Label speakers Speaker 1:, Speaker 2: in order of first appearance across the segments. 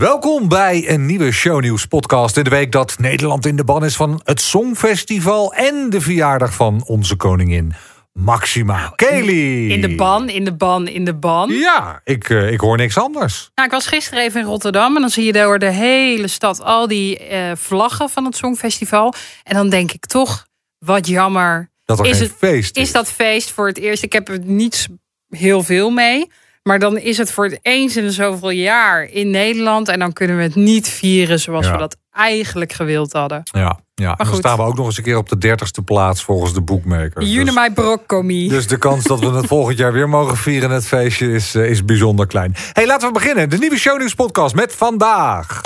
Speaker 1: Welkom bij een nieuwe shownieuws podcast in de week dat Nederland in de ban is van het Songfestival en de verjaardag van onze koningin Maxima Kelly.
Speaker 2: In de ban, in de ban, in de ban.
Speaker 1: Ja, ik, uh, ik hoor niks anders.
Speaker 2: Nou, ik was gisteren even in Rotterdam en dan zie je door de hele stad al die uh, vlaggen van het Songfestival. En dan denk ik toch, wat jammer.
Speaker 1: Dat
Speaker 2: is het,
Speaker 1: feest is.
Speaker 2: Is dat feest voor het eerst? Ik heb er niet heel veel mee. Maar dan is het voor het eens in zoveel jaar in Nederland. En dan kunnen we het niet vieren zoals
Speaker 1: Ja.
Speaker 2: we dat eigenlijk gewild hadden.
Speaker 1: Ja, ja. en dan staan we ook nog eens een keer op de dertigste plaats volgens de boekmaker.
Speaker 2: Jullie
Speaker 1: Dus,
Speaker 2: mij brokkomi.
Speaker 1: dus de kans dat we het volgend jaar weer mogen vieren, het feestje, is, eh, is bijzonder klein. hey, laten we beginnen. De nieuwe shownieuws podcast met vandaag.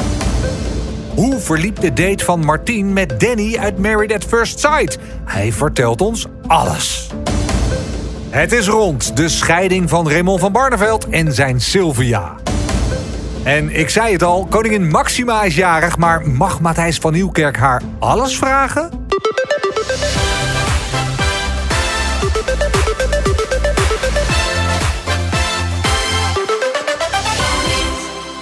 Speaker 1: Hoe verliep de date van Martien met Danny uit Married at First Sight? Hij vertelt ons alles. Het is rond, de scheiding van Raymond van Barneveld en zijn Sylvia. En ik zei het al, koningin Maxima is jarig... maar mag Matthijs van Nieuwkerk haar alles vragen?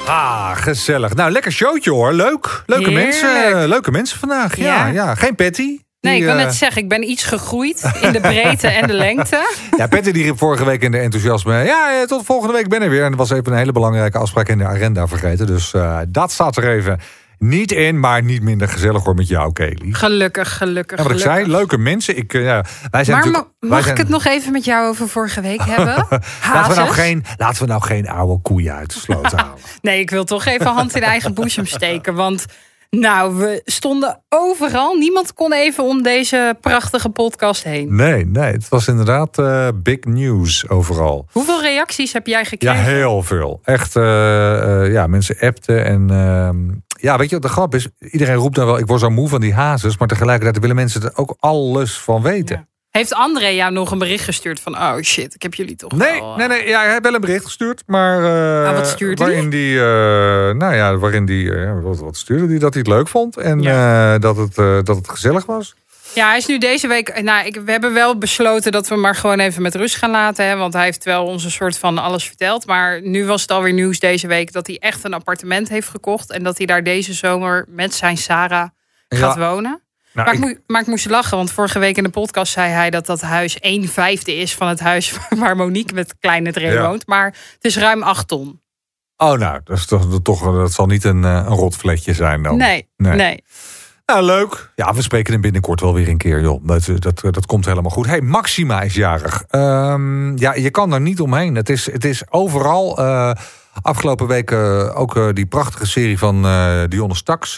Speaker 1: Ah, gezellig. Nou, lekker showtje hoor. Leuk. Leuke
Speaker 2: Heerlijk.
Speaker 1: mensen. Leuke mensen vandaag. Ja, ja.
Speaker 2: Ja.
Speaker 1: Geen Patty.
Speaker 2: Nee, ik wil
Speaker 1: eh,
Speaker 2: net zeggen, ik ben iets gegroeid in de breedte en de lengte.
Speaker 1: Ja, Patty die riep vorige week in de enthousiasme... ja, eh, tot volgende week ben ik weer. En dat was even een hele belangrijke afspraak in de agenda vergeten. Dus eh, dat staat er even niet in. Maar niet minder gezellig hoor met jou, Kelly.
Speaker 2: Gelukkig, gelukkig,
Speaker 1: En wat ik
Speaker 2: gelukkig.
Speaker 1: zei, leuke mensen. Ik, eh, ja, wij zijn
Speaker 2: Maar
Speaker 1: wij
Speaker 2: mag
Speaker 1: zijn-
Speaker 2: ik het nog even met jou over vorige week hebben?
Speaker 1: Laten we, nou geen, laten we nou geen oude koeien uit de sloot houden.
Speaker 2: Nee, ik wil toch even hand in eigen boezem steken. Want nou, we stonden overal. Niemand kon even om deze prachtige podcast heen.
Speaker 1: Nee, nee, het was inderdaad eh, big news overal.
Speaker 2: Hoeveel reacties heb jij
Speaker 1: Ja,
Speaker 2: gekregen?
Speaker 1: heel veel. Echt, eh, eh, ja, mensen appten en... ehm, ja, weet je wat de grap is? Iedereen roept dan wel, ik word zo moe van die hazes. Maar tegelijkertijd willen mensen er ook alles van weten.
Speaker 2: Ja. Heeft André jou nog een bericht gestuurd van... oh shit, ik heb jullie toch
Speaker 1: Nee,
Speaker 2: wel, eh,
Speaker 1: nee, nee. Ja, hij heeft wel een bericht gestuurd, maar... eh,
Speaker 2: Ah, wat stuurde
Speaker 1: waarin die? eh, nou ja, waarin die... wat, wat stuurde hij? Dat hij het leuk vond en dat, het, dat het gezellig was.
Speaker 2: Ja, hij is nu deze week. Nou, ik, we hebben wel besloten dat we hem maar gewoon even met rust gaan laten. Hè, want hij heeft wel ons een soort van alles verteld. Maar nu was het alweer nieuws deze week dat hij echt een appartement heeft gekocht. En dat hij daar deze zomer met zijn Sarah gaat wonen.
Speaker 1: Nou,
Speaker 2: Maar ik,
Speaker 1: ik-
Speaker 2: moe- maar ik moest lachen, want vorige week in de podcast zei hij dat dat huis 1 vijfde is van het huis waar Monique met kleine Dre
Speaker 1: Ja.
Speaker 2: woont. Maar het is ruim 8 ton.
Speaker 1: Oh, nou, dat, is toch, dat, toch, dat zal niet een, eh, een rotvletje zijn dan.
Speaker 2: Nee,
Speaker 1: Nee.
Speaker 2: nee.
Speaker 1: Nou, leuk. Ja, we spreken hem binnenkort wel weer een keer, joh. Dat, dat, dat komt helemaal goed. hey, Maxima is jarig. Ehm, ja, je kan er niet omheen. Het is, het is overal... eh, afgelopen week eh, ook eh, die prachtige serie van eh Dionne Staks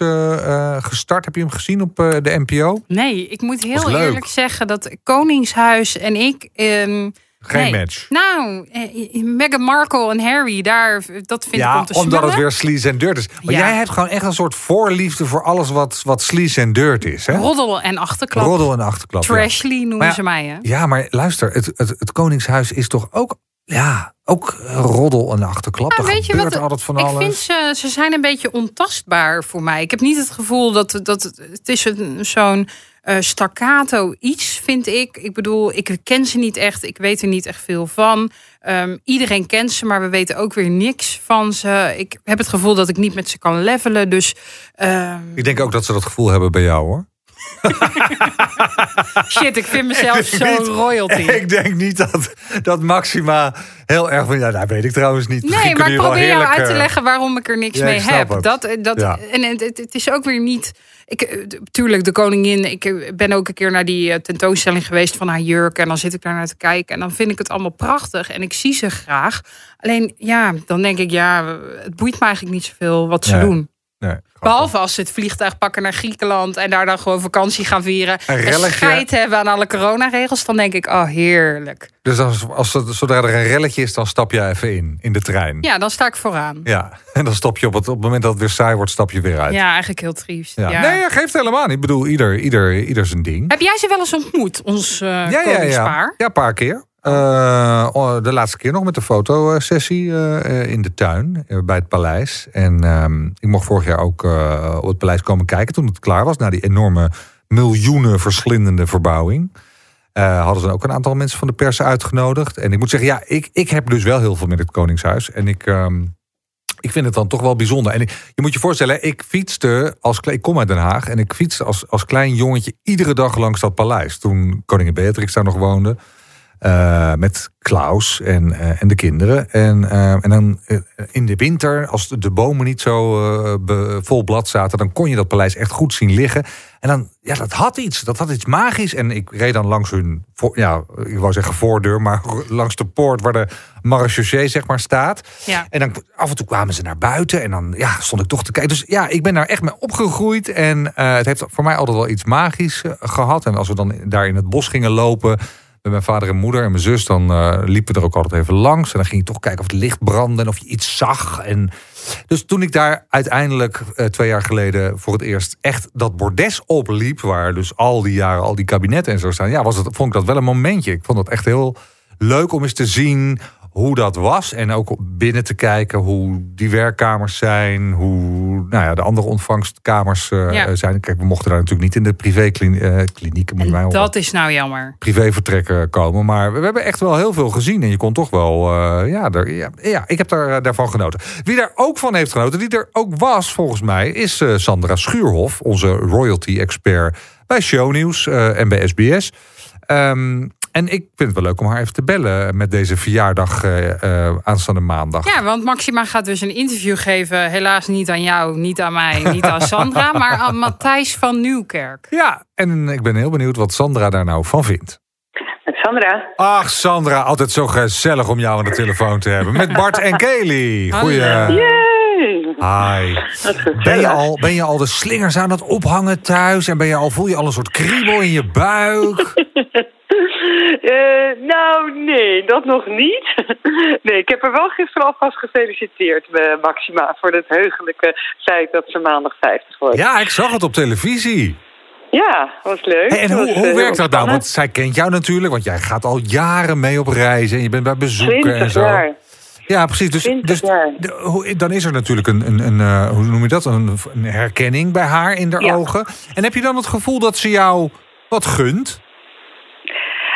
Speaker 1: gestart. Heb je hem gezien op de NPO?
Speaker 2: Nee, ik moet heel eerlijk zeggen dat Koningshuis en ik. ehm,
Speaker 1: Geen
Speaker 2: nee.
Speaker 1: match.
Speaker 2: Nou, Meghan Markle en Harry, daar, dat vind ik
Speaker 1: Ja,
Speaker 2: om te
Speaker 1: omdat het weer sleaze en dirt is. Maar
Speaker 2: Ja.
Speaker 1: jij hebt gewoon echt een soort voorliefde voor alles wat, wat sleaze en dirt is. Hè?
Speaker 2: Roddel en achterklap.
Speaker 1: Roddel en achterklap. ja.
Speaker 2: Trashly noemen
Speaker 1: Maar
Speaker 2: ze mij, hè?
Speaker 1: Ja, maar luister, het, het, het Koningshuis is toch ook, ja, ook roddel en achterklap. Er
Speaker 2: weet je wat?
Speaker 1: altijd van
Speaker 2: ik
Speaker 1: alles.
Speaker 2: vind ze, ze zijn een beetje ontastbaar voor mij. Ik heb niet het gevoel dat, dat het, is een- zo'n eh, staccato iets, vind ik. Ik bedoel, ik ken ze niet echt. Ik weet er niet echt veel van. Ehm, iedereen kent ze, maar we weten ook weer niks van ze. Ik heb het gevoel dat ik niet met ze kan levelen. Dus ehm,
Speaker 1: Ik denk ook dat ze dat gevoel hebben bij jou, hoor.
Speaker 2: shit, ik vind mezelf zo
Speaker 1: Niet-
Speaker 2: royalty.
Speaker 1: Ik denk niet dat, dat Maxima heel erg van... Ja, dat weet ik trouwens niet.
Speaker 2: Nee, maar ik probeer jou uit te
Speaker 1: eh,
Speaker 2: leggen waarom ik er niks
Speaker 1: Ja,
Speaker 2: mee heb.
Speaker 1: het.
Speaker 2: Dat, eh, dat,
Speaker 1: Ja.
Speaker 2: En het, is ook weer niet. Ik, eh, tuurlijk, de koningin. Ik ben ook een keer naar die tentoonstelling geweest van haar jurk. En dan zit ik daar naar te kijken. En dan vind ik het allemaal prachtig. En ik zie ze graag. Alleen, ja, dan denk ik, ja, het boeit me eigenlijk niet zoveel wat ze
Speaker 1: Nee.
Speaker 2: doen.
Speaker 1: Nee, grappig.
Speaker 2: Behalve als ze het vliegtuig pakken naar Griekenland. En daar dan gewoon vakantie gaan vieren.
Speaker 1: Een
Speaker 2: En scheid hebben aan alle coronaregels. Dan denk ik, oh, heerlijk.
Speaker 1: Dus als, als, zodra er een relletje is, dan stap je even in, in de trein.
Speaker 2: Ja, dan sta ik vooraan.
Speaker 1: Ja, en dan stop je op het, op het moment dat het weer saai wordt, stap je weer uit.
Speaker 2: Ja, eigenlijk heel triest.
Speaker 1: Ja.
Speaker 2: Ja.
Speaker 1: Nee, ja, geeft helemaal niet. Ik bedoel, ieder, ieder, ieder zijn ding.
Speaker 2: Heb jij ze wel eens ontmoet, ons eh
Speaker 1: Ja, ja, ja. Ja, een paar keer. Eh, oh, de laatste keer nog met de fotosessie eh, in de tuin eh, bij het paleis. En ehm, ik mocht vorig jaar ook op het paleis komen kijken toen het klaar was. Na die enorme miljoenen verslindende verbouwing. Hadden ze ook een aantal mensen van de pers uitgenodigd. En ik moet zeggen, ja, ik, ik heb dus wel heel veel met het Koningshuis. En ik, ehm, ik vind het dan toch wel bijzonder. En je moet je voorstellen, ik fietste als ik kom uit Den Haag en ik fietste als, als klein jongetje iedere dag langs dat paleis. Toen koningin Beatrix daar nog woonde. Uh, met Klaus en, uh, en de kinderen. En, uh, en dan in de winter, als de bomen niet zo vol blad zaten, dan kon je dat paleis echt goed zien liggen. En dan, ja, dat had iets. Dat had iets magisch. En ik reed dan langs hun, voor, ja, ik wou zeggen voordeur, maar langs de poort waar de marechaussee, zeg maar, staat.
Speaker 2: Ja.
Speaker 1: En dan af en toe kwamen ze naar buiten en dan ja, stond ik toch te kijken. Dus ja, ik ben daar echt mee opgegroeid. En het heeft voor mij altijd wel iets magisch gehad. En als we dan daar in het bos gingen lopen met mijn vader en moeder en mijn zus, dan uh, liepen er ook altijd even langs. En dan ging je toch kijken of het licht brandde en of je iets zag. En dus toen ik daar uiteindelijk uh, twee jaar geleden voor het eerst echt dat bordes opliep, waar dus al die jaren al die kabinetten en zo staan, ja, was het, vond ik dat wel een momentje. Ik vond het echt heel leuk om eens te zien hoe dat was. En ook binnen te kijken hoe die werkkamers zijn. Hoe nou ja, de andere ontvangstkamers uh,
Speaker 2: Ja.
Speaker 1: zijn. Kijk, we mochten daar natuurlijk niet in de privékliniek. moet je mij
Speaker 2: En
Speaker 1: wel
Speaker 2: dat is nou jammer.
Speaker 1: privévertrekken komen. Maar we hebben echt wel heel veel gezien. En je kon toch wel. eh, ja, daar, ja, ja, ik heb daar, eh, daarvan genoten. Wie daar ook van heeft genoten, die er ook was volgens mij, is eh, Sandra Schuurhof, onze royalty-expert bij Shownieuws eh, en bij SBS. En ik vind het wel leuk om haar even te bellen met deze verjaardag eh, eh, aanstaande maandag.
Speaker 2: Ja, want Maxima gaat dus een interview geven. Helaas niet aan jou, niet aan mij, niet aan Sandra, maar aan Matthijs van Nieuwkerk.
Speaker 1: Ja, en ik ben heel benieuwd wat Sandra daar nou van vindt.
Speaker 3: Met Sandra.
Speaker 1: Ach, Sandra, altijd zo gezellig om jou aan de telefoon te hebben. Met Bart en Kelly. Goeie.
Speaker 3: Yay!
Speaker 1: Hi. Ben je, al, ben je al de slingers aan het ophangen thuis? En ben je al, voel je al een soort kriebel in je buik?
Speaker 3: Eh, nou, nee, dat nog niet. nee, ik heb er wel gisteren alvast gefeliciteerd, eh, Maxima, voor het heugelijke feit dat ze maandag 50 wordt.
Speaker 1: Ja, ik zag het op televisie.
Speaker 3: Ja, was leuk.
Speaker 1: Hey, en hoe,
Speaker 3: eh,
Speaker 1: hoe
Speaker 3: heel
Speaker 1: werkt dat nou?
Speaker 3: ontspannen.
Speaker 1: Want zij kent jou natuurlijk, want jij gaat al jaren mee op reizen. En je bent bij bezoeken en
Speaker 3: 20
Speaker 1: zo.
Speaker 3: jaar.
Speaker 1: Ja, precies. Dus,
Speaker 3: 20
Speaker 1: dus dan is er natuurlijk een, een, een eh, hoe noem je dat? Een, een herkenning bij haar in de
Speaker 3: Ja.
Speaker 1: ogen. En heb je dan het gevoel dat ze jou wat gunt?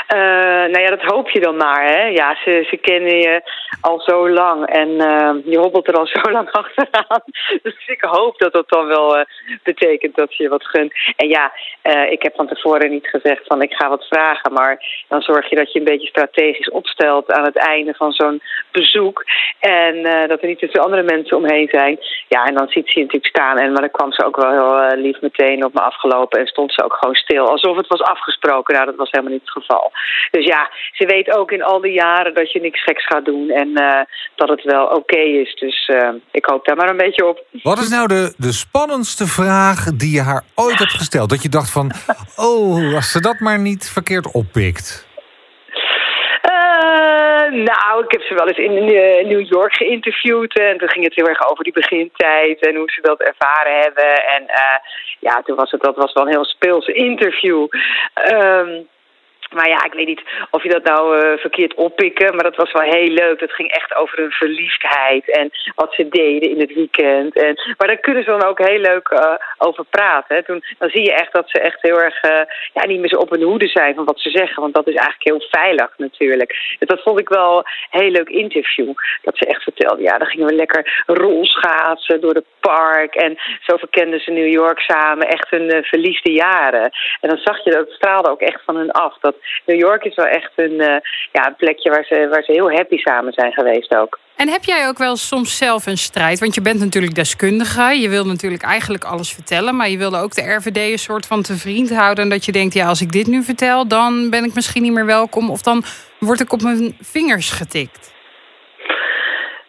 Speaker 3: Eh, nou ja, dat hoop je dan maar, hè. Ja, ze, ze kennen je al zo lang en eh, je hobbelt er al zo lang achteraan. Dus ik hoop dat dat dan wel eh, betekent dat je wat gunt. En ja, ik heb van tevoren niet gezegd van ik ga wat vragen, maar dan zorg je dat je een beetje strategisch opstelt aan het einde van zo'n bezoek. En dat er niet veel andere mensen omheen zijn. Ja, en dan ziet ze je natuurlijk staan. En maar dan kwam ze ook wel heel lief meteen op me afgelopen en stond ze ook gewoon stil. Alsof het was afgesproken. Nou, dat was helemaal niet het geval. Dus ja, ze weet ook in al die jaren dat je niks geks gaat doen en eh, dat het wel oké is. Dus eh, ik hoop daar maar een beetje op.
Speaker 1: Wat is nou de, de spannendste vraag die je haar ooit hebt gesteld? Dat je dacht van, oh, als ze dat maar niet verkeerd oppikt.
Speaker 3: Eh, nou, ik heb ze wel eens in New York geïnterviewd. En toen ging het heel erg over die begintijd en hoe ze dat ervaren hebben. En ja, toen was het, dat was wel een heel speelse interview. Ehm, maar ja, ik weet niet of je dat nou eh, verkeerd oppikken, maar dat was wel heel leuk. Dat ging echt over hun verliefdheid en wat ze deden in het weekend. En, maar daar kunnen ze dan ook heel leuk eh, over praten. Hè. Toen, dan zie je echt dat ze echt heel erg eh, ja, niet meer zo op hun hoede zijn van wat ze zeggen. Want dat is eigenlijk heel veilig natuurlijk. Dus dat vond ik wel een heel leuk interview. Dat ze echt vertelde, ja, dan gingen we lekker rolschaatsen door het park. En zo verkenden ze New York samen echt hun verliefde jaren. En dan zag je dat straalde ook echt van hun af. Dat New York is wel echt een, eh, ja, een plekje waar ze, waar ze heel happy samen zijn geweest ook.
Speaker 2: En heb jij ook wel soms zelf een strijd? Want je bent natuurlijk deskundige. Je wil natuurlijk eigenlijk alles vertellen. Maar je wilde ook de RVD een soort van te vriend houden. En dat je denkt, ja, als ik dit nu vertel, dan ben ik misschien niet meer welkom. Of dan word ik op mijn vingers getikt.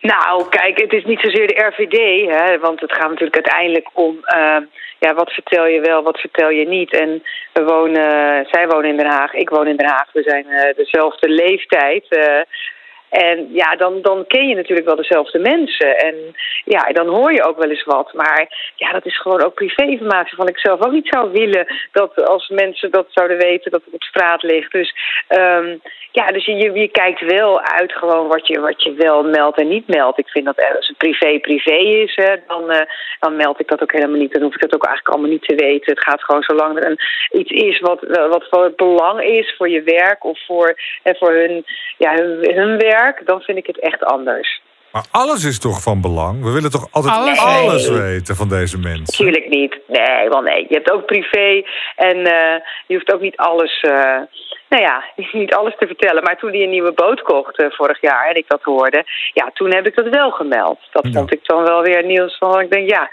Speaker 3: Nou, kijk, het is niet zozeer de RVD, hè, want het gaat natuurlijk uiteindelijk om eh, ja, wat vertel je wel, wat vertel je niet. En we wonen, zij wonen in Den Haag, ik woon in Den Haag, we zijn eh, dezelfde leeftijd. Eh, en ja, dan, dan ken je natuurlijk wel dezelfde mensen. En ja, dan hoor je ook wel eens wat. Maar ja, dat is gewoon ook privéinformatie van ik zelf ook niet zou willen dat als mensen dat zouden weten dat het op straat ligt. Dus ehm, ja, dus je, je, kijkt wel uit gewoon wat je, wat je wel meldt en niet meldt. Ik vind dat als het privé privé is, hè, dan, eh, dan meld ik dat ook helemaal niet. Dan hoef ik dat ook eigenlijk allemaal niet te weten. Het gaat gewoon zolang er een, iets is wat, wat het belang is voor je werk of voor, en voor hun, ja, hun, hun werk, dan vind ik het echt anders.
Speaker 1: Maar alles is toch van belang? We willen toch altijd
Speaker 2: Alles
Speaker 1: alles,
Speaker 3: weten.
Speaker 1: van deze mensen?
Speaker 3: Natuurlijk niet. Nee, wel nee. Je hebt ook privé en eh, je hoeft ook niet alles, eh, nou ja, niet alles te vertellen. Maar toen hij een nieuwe boot kocht eh, vorig jaar en ik dat hoorde, ja, toen heb ik dat wel gemeld. Dat
Speaker 1: Ja.
Speaker 3: vond ik dan wel weer nieuws van. Ik denk, ja,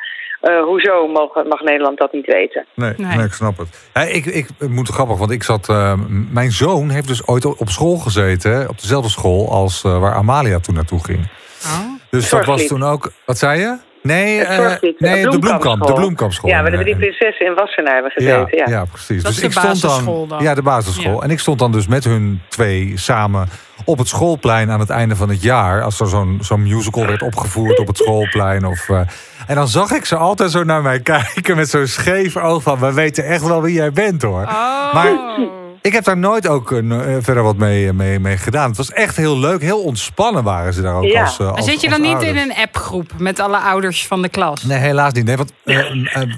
Speaker 3: eh, hoezo mag, mag Nederland dat niet weten?
Speaker 1: Nee,
Speaker 2: Nee.
Speaker 1: nee. ik snap het. Hè, ik, ik het moet grappig, want ik zat. eh, mijn zoon heeft dus ooit op school gezeten, hè, op dezelfde school als eh, waar Amalia toen naartoe ging.
Speaker 2: Oh.
Speaker 1: Dus dat was toen ook. Wat zei je? Nee, nee,
Speaker 3: de
Speaker 1: Bloemkamp, de
Speaker 3: Bloemkampschool. Ja, waar drie
Speaker 1: eh,
Speaker 3: prinsessen in Wassenaar hebben
Speaker 1: ja,
Speaker 3: gezeten. Ja,
Speaker 1: ja, precies.
Speaker 2: Dat
Speaker 1: dus
Speaker 2: is de
Speaker 1: ik stond
Speaker 2: basisschool dan.
Speaker 1: Ja, de basisschool.
Speaker 2: Ja.
Speaker 1: En ik stond dan dus met hun twee samen op het schoolplein aan het einde van het jaar. Als er zo'n zo'n musical werd opgevoerd op het schoolplein. Of, eh, en dan zag ik ze altijd zo naar mij kijken met zo'n scheef oog van... we weten echt wel wie jij bent hoor.
Speaker 2: Oh.
Speaker 1: Maar ik heb daar nooit ook eh, eh, verder wat mee, mee, mee gedaan. Het was echt heel leuk. Heel ontspannen waren ze daar ook
Speaker 3: Ja.
Speaker 1: als, eh,
Speaker 2: Maar
Speaker 1: als
Speaker 2: zit je dan niet
Speaker 1: ouders.
Speaker 2: in een appgroep met alle ouders van de klas?
Speaker 1: Nee, helaas niet. Nee, want eh,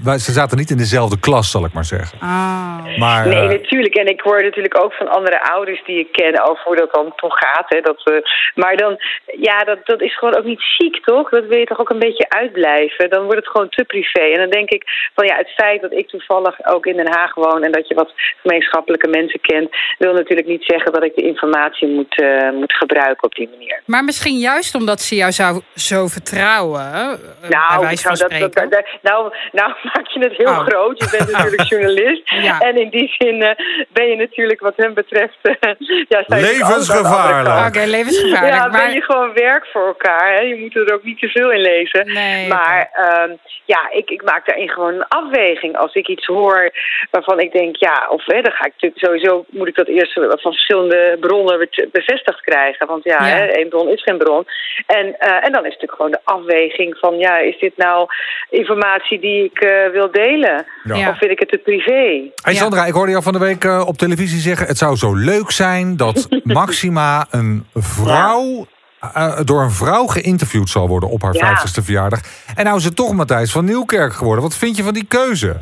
Speaker 1: eh, ze zaten niet in dezelfde klas, zal ik maar zeggen.
Speaker 2: Ah.
Speaker 1: Maar,
Speaker 3: Nee,
Speaker 1: eh,
Speaker 3: natuurlijk. En ik hoor natuurlijk ook van andere ouders die ik ken over hoe dat dan toch gaat. Hè, dat, eh, maar dan, ja, dat, dat is gewoon ook niet chic, toch? Dat wil je toch ook een beetje uitblijven. Dan wordt het gewoon te privé. En dan denk ik van ja, het feit dat ik toevallig ook in Den Haag woon en dat je wat gemeenschappelijke mensen kent, wil natuurlijk niet zeggen dat ik de informatie moet, eh, moet gebruiken op die manier.
Speaker 2: Maar misschien juist omdat ze jou zou, zo vertrouwen, eh, bij
Speaker 3: Nou,
Speaker 2: van
Speaker 3: nou, dat, dat,
Speaker 2: spreken.
Speaker 3: dat- nou, nou maak je het heel
Speaker 2: Oh.
Speaker 3: groot. Je bent natuurlijk journalist.
Speaker 2: Ja.
Speaker 3: En in die zin eh, ben je natuurlijk wat hem betreft... ja,
Speaker 1: Levensgevaarlijk.
Speaker 2: Oké, levensgevaarlijk.
Speaker 3: Ja, ben
Speaker 2: maar...
Speaker 3: je gewoon werk voor elkaar. Hè? Je moet er ook niet te veel in lezen.
Speaker 2: Nee,
Speaker 3: maar ehm, ja, ik, ik maak daarin gewoon een afweging. Als ik iets hoor waarvan ik denk, ja, of hè, dan ga ik natuurlijk sowieso moet ik dat eerst van verschillende bronnen be- bevestigd krijgen. Want ja,
Speaker 2: Ja.
Speaker 3: Hè, één bron is geen bron. En, eh, en dan is het natuurlijk gewoon de afweging van, ja, is dit nou informatie die ik eh, wil delen?
Speaker 1: Ja.
Speaker 3: Of vind ik het te privé?
Speaker 1: Hey Sandra, ik hoorde jou van de week eh, op televisie zeggen... het zou zo leuk zijn dat Maxima een vrouw... eh, door een vrouw geïnterviewd zal worden op haar
Speaker 3: Ja.
Speaker 1: 50ste verjaardag. En nou is het toch Matthijs van Nieuwkerk geworden. Wat vind je van die keuze?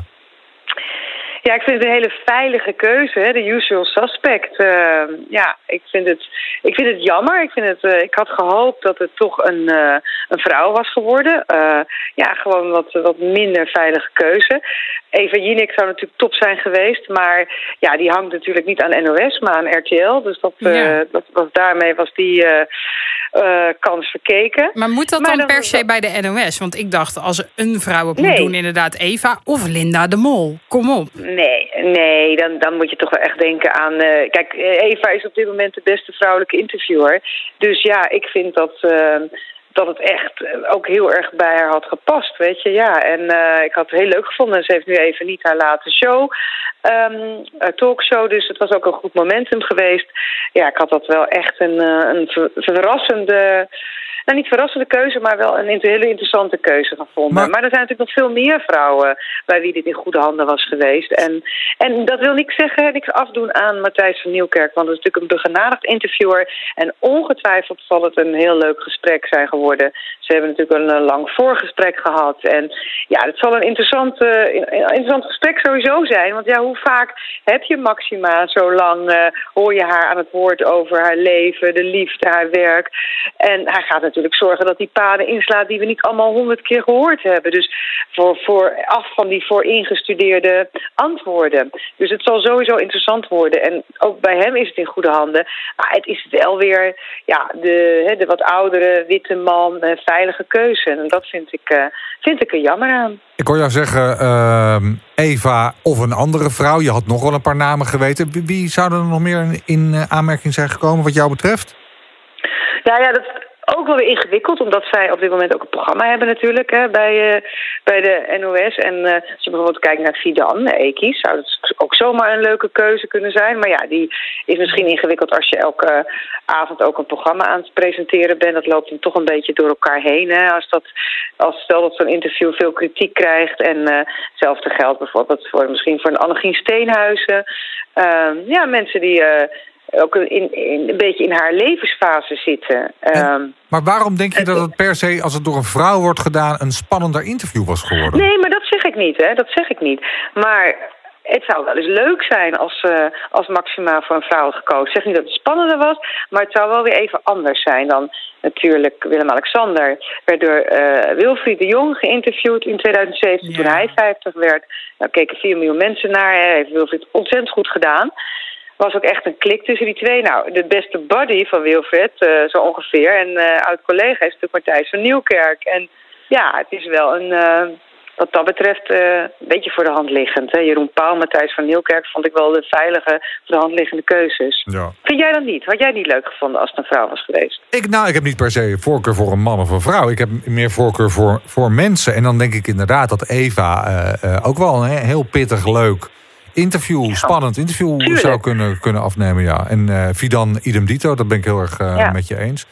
Speaker 3: Ja, ik vind het een hele veilige keuze, hè? de usual suspect. Uh, ja, ik vind, het, ik vind het jammer. Ik, vind het, uh, ik had gehoopt dat het toch een, uh, een vrouw was geworden. Uh, ja, gewoon wat, wat minder veilige keuze. Eva Jinek zou natuurlijk top zijn geweest. Maar ja, die hangt natuurlijk niet aan NOS, maar aan RTL. Dus dat,
Speaker 2: Ja.
Speaker 3: dat was, daarmee was die uh, kans verkeken.
Speaker 2: Maar moet dat
Speaker 3: Maar
Speaker 2: dan
Speaker 3: dan-
Speaker 2: per se bij de NOS? Want ik dacht, als er een vrouw het moet doen, inderdaad Eva of Linda de Mol. Kom op.
Speaker 3: Nee, nee dan, dan moet je toch wel echt denken aan... eh, kijk, eh, Eva is op dit moment de beste vrouwelijke interviewer. Dus ja, ik vind dat, eh, dat het echt eh, ook heel erg bij haar had gepast, weet je. Ja, en eh, ik had het heel leuk gevonden. Ze heeft nu even niet haar late show, ehm, eh, talkshow. Dus het was ook een goed momentum geweest. Ja, ik had dat wel echt een, een ver- verrassende... Nou, niet verrassende keuze, maar wel een hele interessante keuze gevonden.
Speaker 1: Maar-
Speaker 3: Maar, er zijn natuurlijk nog veel meer vrouwen bij wie dit in goede handen was geweest. En, en dat wil niks zeggen, niks afdoen aan Matthijs van Nieuwkerk. Want het is natuurlijk een begenadigd interviewer. En ongetwijfeld zal het een heel leuk gesprek zijn geworden. Ze hebben natuurlijk een eh, lang voorgesprek gehad. En ja, het zal een interessant, eh, interessant gesprek sowieso zijn. Want ja, hoe vaak heb je Maxima zo lang, eh, hoor je haar aan het woord over haar leven, de liefde, haar werk. En hij gaat natuurlijk zorgen dat die paden inslaat die we niet allemaal honderd keer gehoord hebben. Dus voor, voor, af van die vooringestudeerde antwoorden. Dus het zal sowieso interessant worden. En ook bij hem is het in goede handen. Maar het is wel weer ja, de, de wat oudere witte man, veilige keuze. En dat vind ik, eh, vind ik er jammer aan.
Speaker 1: Ik hoor jou zeggen ehm, Eva of een andere vrouw. Je had nog wel een paar namen geweten. Wie, zouden er nog meer in, in eh, aanmerking zijn gekomen wat jou betreft?
Speaker 3: Nou ja, dat ook wel weer ingewikkeld, omdat zij op dit moment ook een programma hebben natuurlijk hè, bij, eh, bij de NOS. En eh, als je bijvoorbeeld kijkt naar Fidan, eh, Ekis, zou dat ook zomaar een leuke keuze kunnen zijn. Maar ja, die is misschien ingewikkeld als je elke avond ook een programma aan het presenteren bent. Dat loopt dan toch een beetje door elkaar heen. Hè. Als, dat, als stel dat zo'n interview veel kritiek krijgt. En eh, hetzelfde geldt bijvoorbeeld voor misschien voor een Annegien Steenhuizen. Ehm, ja, mensen die... eh, ook in, in, een beetje in haar levensfase zitten. Ehm,
Speaker 1: Maar waarom denk je dat het per se, als het door een vrouw wordt gedaan, een spannender interview was geworden?
Speaker 3: Nee, maar dat zeg ik niet, hè. Dat zeg ik niet. Maar het zou wel eens leuk zijn als, uh, als Maxima voor een vrouw had gekozen. Ik zeg niet dat het spannender was, maar het zou wel weer even anders zijn dan natuurlijk Willem-Alexander. Werd door uh, Wilfried de Jong geïnterviewd in 2017 toen hij 50 werd. Daar keken 4 miljoen mensen naar. Hij heeft Wilfried ontzettend goed gedaan was ook echt een klik tussen die twee. Nou, de beste buddy van Wilfred, uh, zo ongeveer. En uh, oud-collega is natuurlijk Matthijs van Nieuwkerk. En ja, het is wel een, uh, wat dat betreft een beetje voor de hand liggend. Hè? Jeroen Pauw, Matthijs van Nieuwkerk vond ik wel de veilige, voor de hand liggende keuzes. Ja. Vind jij dat niet? Had jij niet leuk gevonden als het een vrouw was geweest?
Speaker 1: Ik, nou, ik heb niet per se voorkeur voor een man of een vrouw. Ik heb meer voorkeur voor, voor mensen. En dan denk ik inderdaad dat Eva ook wel een heel pittig, leuk interview, spannend interview Tuurlijk. zou kunnen, kunnen afnemen. Ja. En uh, Vidan idem dito, dat ben ik heel erg uh, met je eens.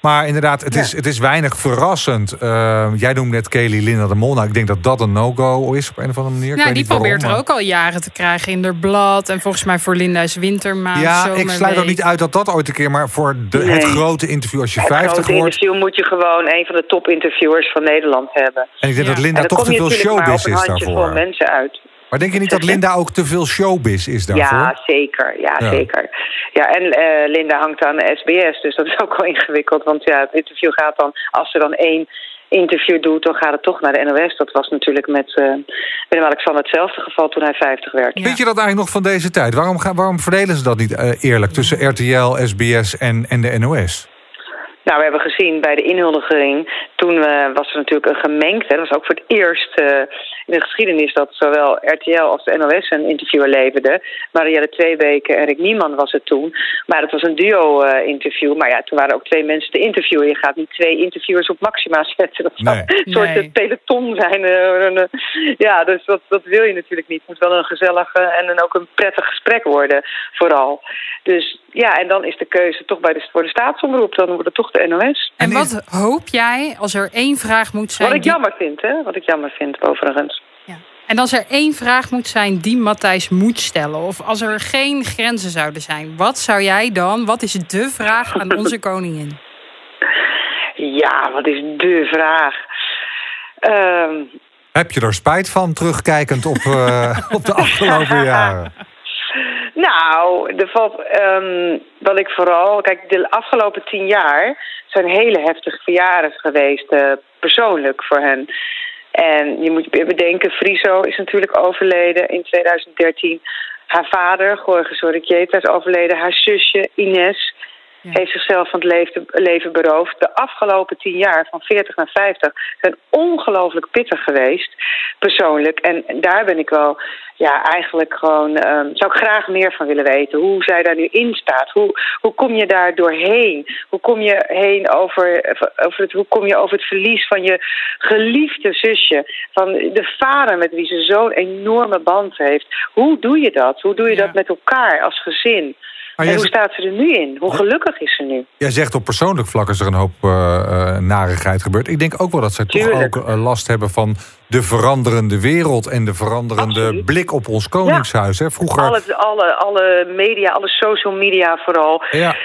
Speaker 1: Maar inderdaad, het, is, het is weinig verrassend. Uh, jij noemt net Kelly Linda de Mol. Nou, ik denk dat dat een no-go is op een of andere manier.
Speaker 2: Ja, die probeert er ook al jaren te krijgen in de blad. En volgens mij voor Linda's wintermaand.
Speaker 1: Ja, ik sluit ook niet uit dat dat ooit een keer... maar voor de, nee. het grote interview als je
Speaker 3: het
Speaker 1: 50 wordt... Het
Speaker 3: interview moet je gewoon een van de topinterviewers van Nederland hebben.
Speaker 1: En ik denk ja. dat Linda toch te veel showbiz is daarvoor.
Speaker 3: mensen uit.
Speaker 1: Maar denk je niet dat Linda ook te veel showbiz is daarvoor?
Speaker 3: Ja, zeker. Ja, ja. zeker. Ja, en uh, Linda hangt aan de SBS, dus dat is ook wel ingewikkeld. Want ja, het interview gaat dan, als ze dan één interview doet, dan gaat het toch naar de NOS. Dat was natuurlijk met uh, Willem-Alexander hetzelfde geval toen hij 50 werd.
Speaker 1: Ja. Vind je dat eigenlijk nog van deze tijd? Waarom, gaan, waarom verdelen ze dat niet uh, eerlijk tussen RTL, SBS en, en de NOS?
Speaker 3: Nou, we hebben gezien bij de inhuldiging, toen uh, was er natuurlijk een gemengd. Hè, dat was ook voor het eerst uh, in de geschiedenis dat zowel RTL als de NOS een interviewer leverden. Marielle Tweebeke en Rick Nieman was het toen. Maar het was een duo-interview. maar ja, toen waren ook twee mensen te interviewen. Je gaat niet twee interviewers op maxima zetten. Dat zou nee. een soort nee. peloton zijn. Uh, ja, dus dat, dat wil je natuurlijk niet. Het moet wel een gezellig en een, ook een prettig gesprek worden, vooral. Dus ja, en dan is de keuze toch bij de, voor de staatsomroep. Dan wordt het toch de NOS.
Speaker 2: En wat hoop jij als er één vraag moet zijn...
Speaker 3: Wat ik jammer vind, hè? Wat ik jammer vind, overigens.
Speaker 2: Ja. En als er één vraag moet zijn die Matthijs moet stellen... of als er geen grenzen zouden zijn... wat zou jij dan... wat is de vraag aan onze koningin?
Speaker 3: Ja, wat is de vraag? Um...
Speaker 1: Heb je er spijt van, terugkijkend op, uh, op de afgelopen jaren?
Speaker 3: Nou, er valt, um, wat ik vooral... Kijk, de afgelopen tien jaar zijn hele heftige verjaren geweest, uh, persoonlijk voor hen. En je moet bedenken, Friso is natuurlijk overleden in 2013. Haar vader, Jorge Sorriqueta, is overleden. Haar zusje, Ines, ja. heeft zichzelf van het leven, leven beroofd. De afgelopen tien jaar, van 40 naar 50, zijn ongelooflijk pittig geweest, persoonlijk. En daar ben ik wel, ja, eigenlijk gewoon, um, zou ik graag meer van willen weten. Hoe zij daar nu in staat. Hoe, hoe kom je daar doorheen? Hoe kom je heen over, over het, hoe kom je over het verlies van je geliefde zusje? Van de vader met wie ze zo'n enorme band heeft. Hoe doe je dat? Hoe doe je ja. dat met elkaar als gezin? Maar en hoe staat ze er nu in? Hoe gelukkig is ze nu?
Speaker 1: Jij zegt op persoonlijk vlak is er een hoop uh, narigheid gebeurd. Ik denk ook wel dat zij Tuurlijk. toch ook uh, last hebben van de veranderende wereld... en de veranderende Absoluut. blik op ons koningshuis. Ja. Hè? Vroeger...
Speaker 3: Alle, alle, alle media, alle social media vooral. Ja.